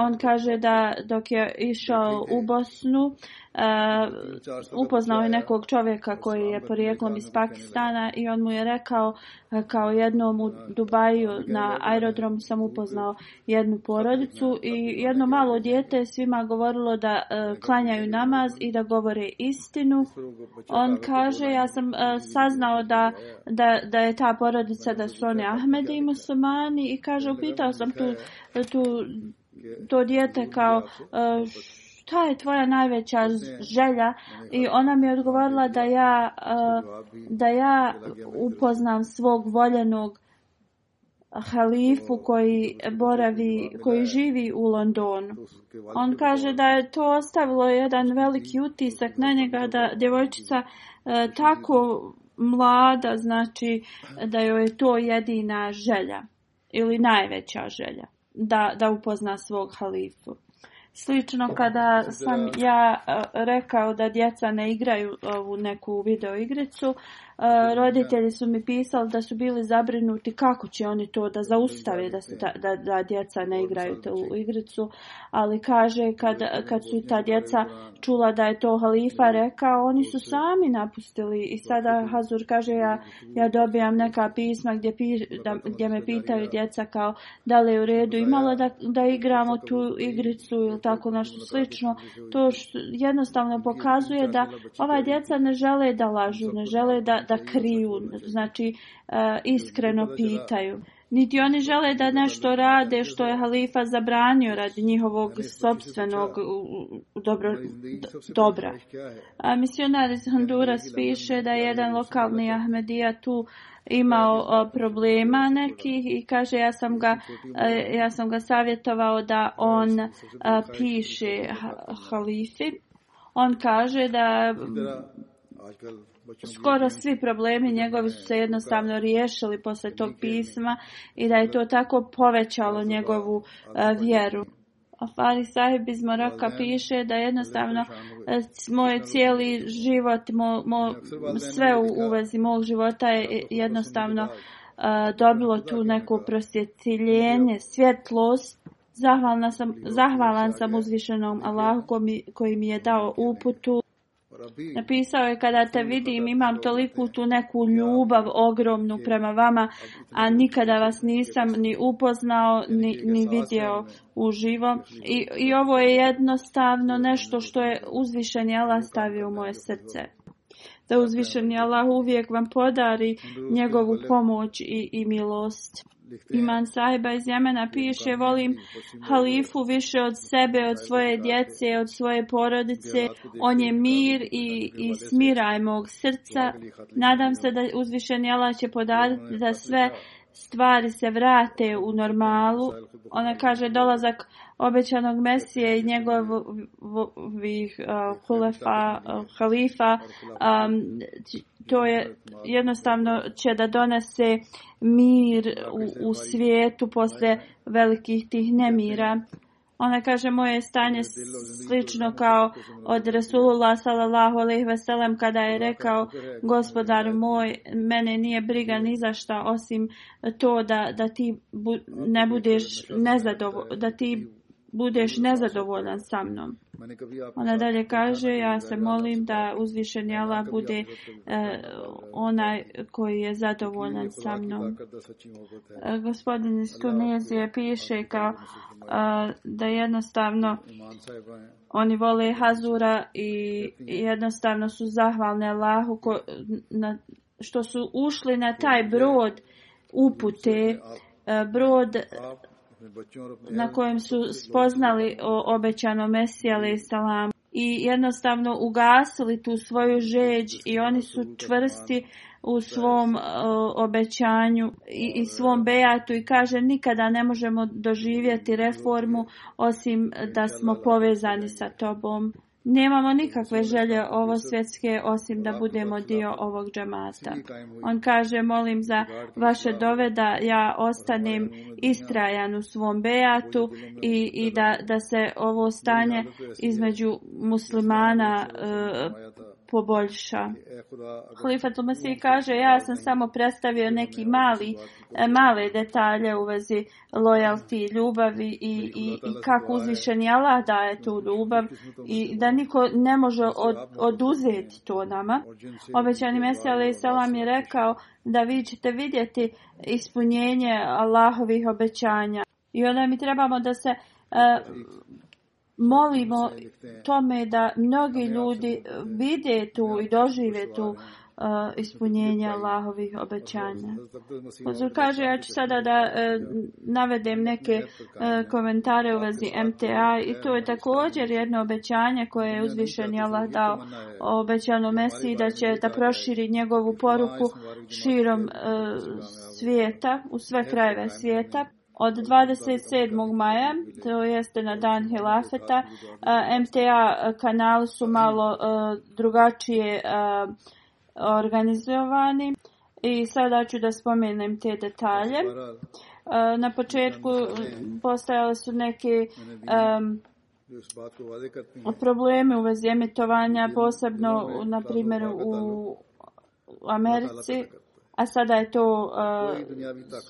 Speaker 2: on kaže da dok je išao u Bosnu uh, E, upoznao je nekog čovjeka koji je porijeklom iz Pakistana i on mu je rekao e, kao jednom u Dubaju na aerodromu sam upoznao jednu porodicu i jedno malo djete svima govorilo da uh, klanjaju namaz i da govore istinu on kaže ja sam uh, saznao da, da, da je ta porodica da su one Ahmede i muslimani i kaže upitao sam tu, tu to djete kao uh, š, šta je tvoja najveća želja i ona mi je odgovorila da ja uh, da ja upoznam svog voljenog halifu koji boravi koji živi u Londonu on kaže da je to ostavilo jedan znači, veliki utisak na njega da djevojčica uh, tako mlada znači da joj je to jedina želja ili najveća želja da, da upozna svog halifu Slično kada sam ja e, rekao da djeca ne igraju ovu neku video igricu, uh, E, roditelji su mi pisali da su bili zabrinuti kako će oni to da zaustave da se ta, da, da djeca ne igraju u igricu ali kaže kad, kad su ta djeca čula da je to halifa rekao oni su sami napustili i sada Hazur kaže ja, ja dobijam neka pisma gdje, pi, da, gdje me pitaju djeca kao da li je u redu imalo da, da igramo tu igricu ili tako nešto slično to što jednostavno pokazuje da ova djeca ne žele da lažu ne žele da, da kriju, znači e, iskreno pitaju. Niti oni žele da nešto rade što je halifa zabranio radi njihovog sobstvenog dobro, dobra. A misionar iz Honduras piše da je jedan lokalni Ahmedija tu imao problema nekih i kaže ja sam ga, e, ja sam ga savjetovao da on piše halifi. On kaže da skoro svi problemi njegovi su se e, jednostavno riješili posle tog pisma i da je to tako povećalo njegovu e, vjeru. Afari Sahib iz Maroka piše da jednostavno e, moj cijeli život, mo, mo, sve u uvezi mog života je jednostavno dobilo tu neko prosjeciljenje, svjetlost. Zahvalan sam, zahvalan sam uzvišenom Allahu koji mi je dao uputu Napisao je kada te vidim imam toliku tu neku ljubav ogromnu prema vama, a nikada vas nisam ni upoznao ni, ni vidio uživo. I, I ovo je jednostavno nešto što je uzvišeni Allah stavio u moje srce. Da uzvišeni Allah uvijek vam podari njegovu pomoć i, i milost. Iman sahiba iz Jemena piše, volim halifu više od sebe, od svoje djece, od svoje porodice. On je mir i, i smiraj mog srca. Nadam se da uzvišen jela će podati za sve stvari se vrate u normalu. Ona kaže dolazak obećanog Mesije i njegovih uh, hulefa, uh, halifa, um, to je jednostavno će da donese mir u, u svijetu posle velikih tih nemira. Uh, Ona kaže, moje stanje slično kao od Rasulullah sallallahu alaihi veselem kada je rekao, gospodar moj, mene nije briga ni za šta osim to da, da ti bu, ne znači, budeš nezadovoljno, da ti budeš nezadovoljan sa mnom. Ona dalje kaže, ja se molim da uzvišen jela bude uh, onaj koji je zadovoljan sa mnom. Uh, gospodin iz Tunezije piše kao uh, da jednostavno oni vole Hazura i jednostavno su zahvalne Allahu ko, na, što su ušli na taj brod upute, uh, brod uh, na kojem su spoznali o obećano Mesija alejsalam i jednostavno ugasili tu svoju žeđ i oni su čvrsti u svom uh, obećanju i, i svom bejatu i kaže nikada ne možemo doživjeti reformu osim da smo povezani sa tobom. Nemamo nikakve želje ovo svjetske osim da budemo dio ovog džamata. On kaže, molim za vaše dove da ja ostanem istrajan u svom bejatu i, i da, da se ovo stanje između muslimana uh, poboljša. Halifatul Mesih kaže, ja sam samo predstavio neki mali, e, male detalje u vezi lojalti i ljubavi i, i, i kako uzvišeni Allah daje tu ljubav i da niko ne može od, oduzeti to nama. Obećani Mesih Ali Salam je rekao da vi ćete vidjeti ispunjenje Allahovih obećanja. I onda mi trebamo da se uh, molimo znači, tome da mnogi ljudi vide tu i dožive tu uh, ispunjenje Allahovih obećanja. Hazur kaže, ja ću sada da uh, navedem neke uh, komentare u vezi MTA i to je također jedno obećanje koje je uzvišen Allah dao obećanu Mesiji da će da proširi njegovu poruku širom uh, svijeta, u sve krajeve svijeta. Od 27. maja, to jeste na dan Hilafeta, MTA kanali su malo drugačije organizovani i sada ću da spomenem te detalje. Na početku postojale su neke probleme u vezi emitovanja, posebno na primjer u Americi, a sada je to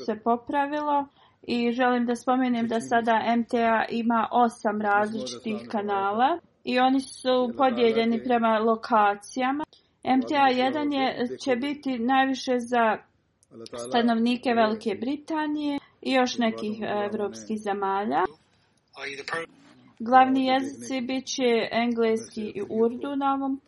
Speaker 2: se popravilo. I želim da spomenem da sada MTA ima osam različitih kanala i oni su podijeljeni prema lokacijama. MTA 1 je, će biti najviše za stanovnike Velike Britanije i još nekih evropskih zemalja. Glavni jezici bit će engleski i urdu na ovom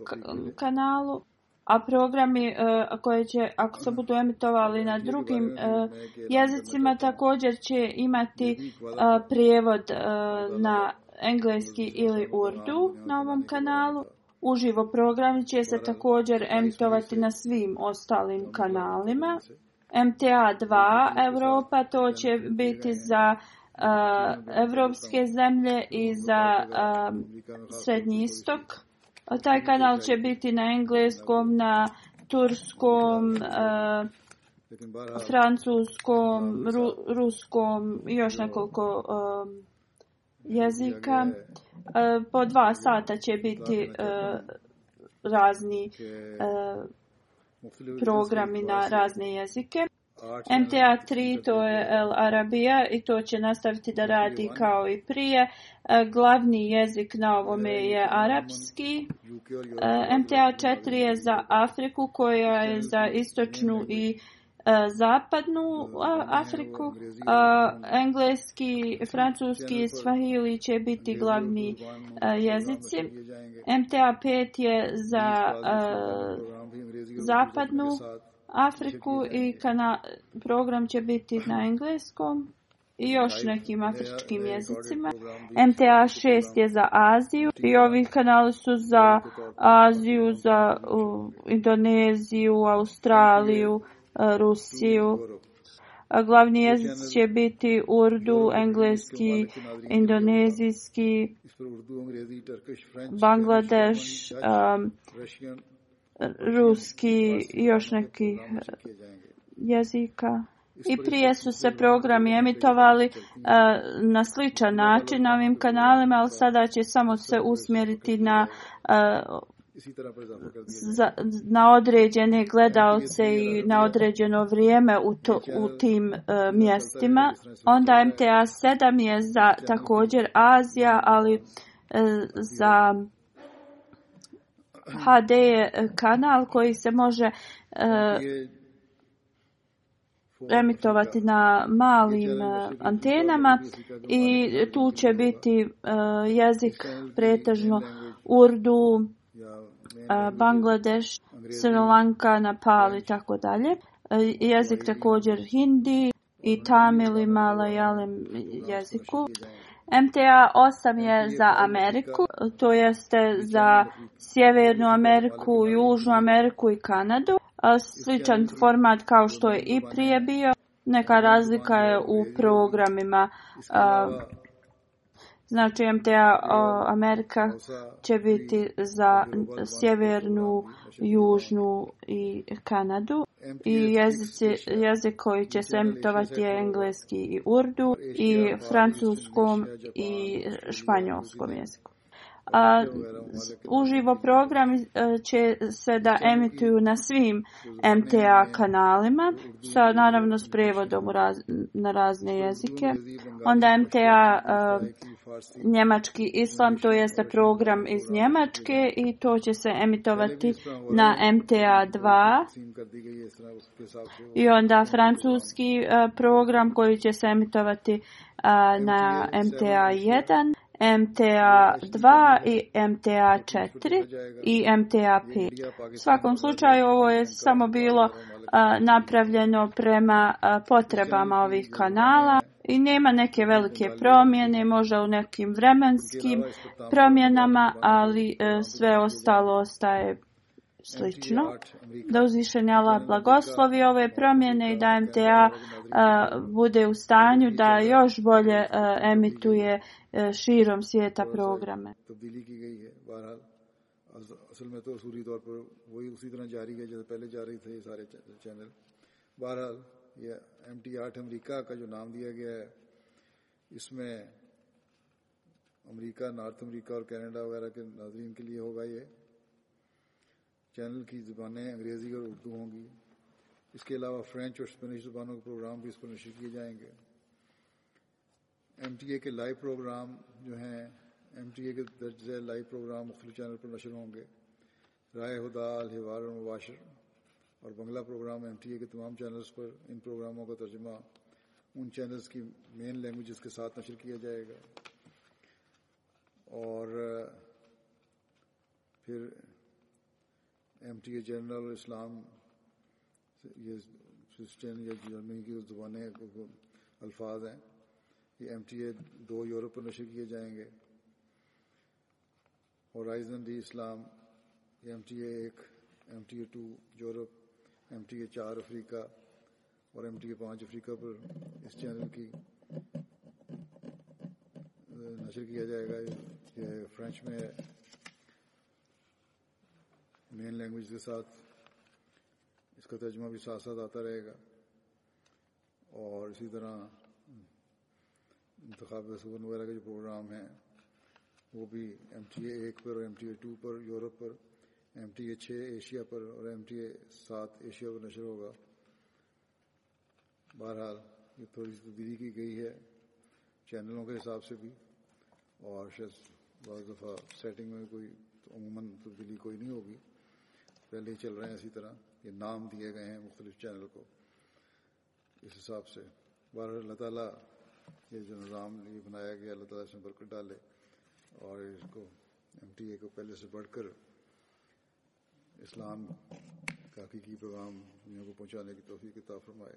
Speaker 2: kanalu a programi uh, koje će, ako se budu emitovali na drugim uh, jezicima, također će imati uh, prijevod uh, na engleski ili urdu na ovom kanalu. Uživo programi će se također emitovati na svim ostalim kanalima. MTA 2 Europa, to će biti za uh, evropske zemlje i za uh, srednji istok. A taj kanal će biti na engleskom, na turskom, uh, francuskom, ru, ruskom i još nekoliko um, jezika. Uh, po dva sata će biti uh, razni uh, programi na razne jezike. MTA 3 to je El Arabija i to će nastaviti da radi kao i prije. E, glavni jezik na ovome e, je arapski. E, MTA 4 je za Afriku koja je za istočnu i zapadnu Afriku. Engleski, francuski i svahili će biti glavni jezici. MTA 5 je za zapadnu Afriku Afriku i kana program će biti na engleskom i još nekim afričkim jezicima. MTA 6 je za Aziju i ovi kanali su za Aziju, za uh, Indoneziju, Australiju, uh, Rusiju. A glavni jezic će biti Urdu, Engleski, Indonezijski, Bangladeš, um, ruski i još nekih e, jezika. I prije su se programi emitovali e, na sličan način na ovim kanalima, ali sada će samo se usmjeriti na e, za, na određene gledalce i na određeno vrijeme u, to, u tim mjestima. Onda MTA 7 je za također Azija, ali za... HD kanal koji se može uh, emitovati na malim uh, antenama i tu će biti uh, jezik pretežno Urdu, uh, Bangladeš, Sri Lanka, Napali i tako dalje. Jezik također Hindi i Tamil i Malayalam jeziku. Uh, MTA 8 je za Ameriku, to jeste za Sjevernu Ameriku, Južnu Ameriku i Kanadu. Sličan format kao što je i prije bio. Neka razlika je u programima uh, Znači MTA e, o, Amerika će biti za sjevernu, pa južnu i Kanadu. I jezik, jezik koji će se emitovati je engleski i urdu i francuskom i španjolskom jeziku a, uživo program e, će se da emituju na svim MTA kanalima sa naravno s prevodom raz, na razne jezike onda MTA a, e, Njemački islam, to jeste program iz Njemačke i to će se emitovati na MTA 2 i onda francuski e, program koji će se emitovati na MTA 1. MTA 2 i MTA 4 i MTA 5. U svakom slučaju ovo je samo bilo a, napravljeno prema a, potrebama ovih kanala i nema neke velike promjene, možda u nekim vremenskim promjenama, ali a, e, sve ostalo ostaje slično. Da uzvišen Allah blagoslovi ove promjene i da MTA a, bude u stanju da još bolje a, emituje a, e, širom svijeta programe. اصل میں تو اسوری طور پر وہی اسی طرح جاری ہے جیسے پہلے جا رہی تھے یہ سارے چینل بہرحال یہ ایم ٹی آٹھ امریکہ کا جو نام دیا گیا ہے اس میں امریکہ نارتھ امریکہ اور کینیڈا وغیرہ کے ناظرین کے لیے ہوگا یہ چینل کی زبانیں انگریزی اور اردو ہوں گی اس کے علاوہ فرینچ اور اسپینش زبانوں کے پروگرام بھی اس پر
Speaker 3: نشر کیے جائیں گے ایم ٹی اے کے لائیو پروگرام جو ہیں ایم ٹی اے کے درج ذیل لائیو پروگرام مختلف چینل پر نشر ہوں گے رائے ہدال الحوار اور مباشر اور بنگلہ پروگرام ایم ٹی اے کے تمام چینلز پر ان پروگراموں کا ترجمہ ان چینلز کی مین لینگویجز کے ساتھ نشر کیا جائے گا اور پھر ایم ٹی اے جنرل اسلام یہ یا جرمنی کی زبانیں الفاظ ہیں یہ ایم ٹی اے دو یورپ پر نشر کیے جائیں گے ہورائزن ڈی اسلام ایم ٹی اے ایک ایم ٹی اے ٹو یورپ ایم ٹی اے چار افریقہ اور ایم ٹی اے پانچ افریقہ پر اس چینل کی نشر کیا جائے گا یہ فرینچ میں ہے مین لینگویج کے ساتھ اس کا ترجمہ بھی ساتھ ساتھ آتا رہے گا اور اسی طرح انتخاب رسوم وغیرہ کے جو پروگرام ہیں وہ بھی ایم ٹی اے ایک پر اور ایم ٹی اے ٹو پر یورپ پر ایم ٹی اے چھ ایشیا پر اور ایم ٹی اے سات ایشیا پر نشر ہوگا بہرحال یہ تھوڑی سی تبدیلی کی گئی ہے چینلوں کے حساب سے بھی اور شاید بعض دفعہ سیٹنگ میں کوئی عموماً تبدیلی کوئی نہیں ہوگی پہلے ہی چل رہے ہیں اسی طرح
Speaker 4: یہ نام دیے گئے ہیں مختلف چینل کو اس حساب سے بار اللہ تعالیٰ یہ جو نظام یہ بنایا گیا اللہ تعالیٰ اس میں برکت ڈالے اور اس کو ایم ٹی اے کو پہلے سے بڑھ کر اسلام کا حقیقی پیغام دنیا کو پہنچانے کی توفیق کتاب فرمائے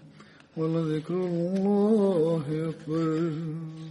Speaker 4: ولذكر الله أكبر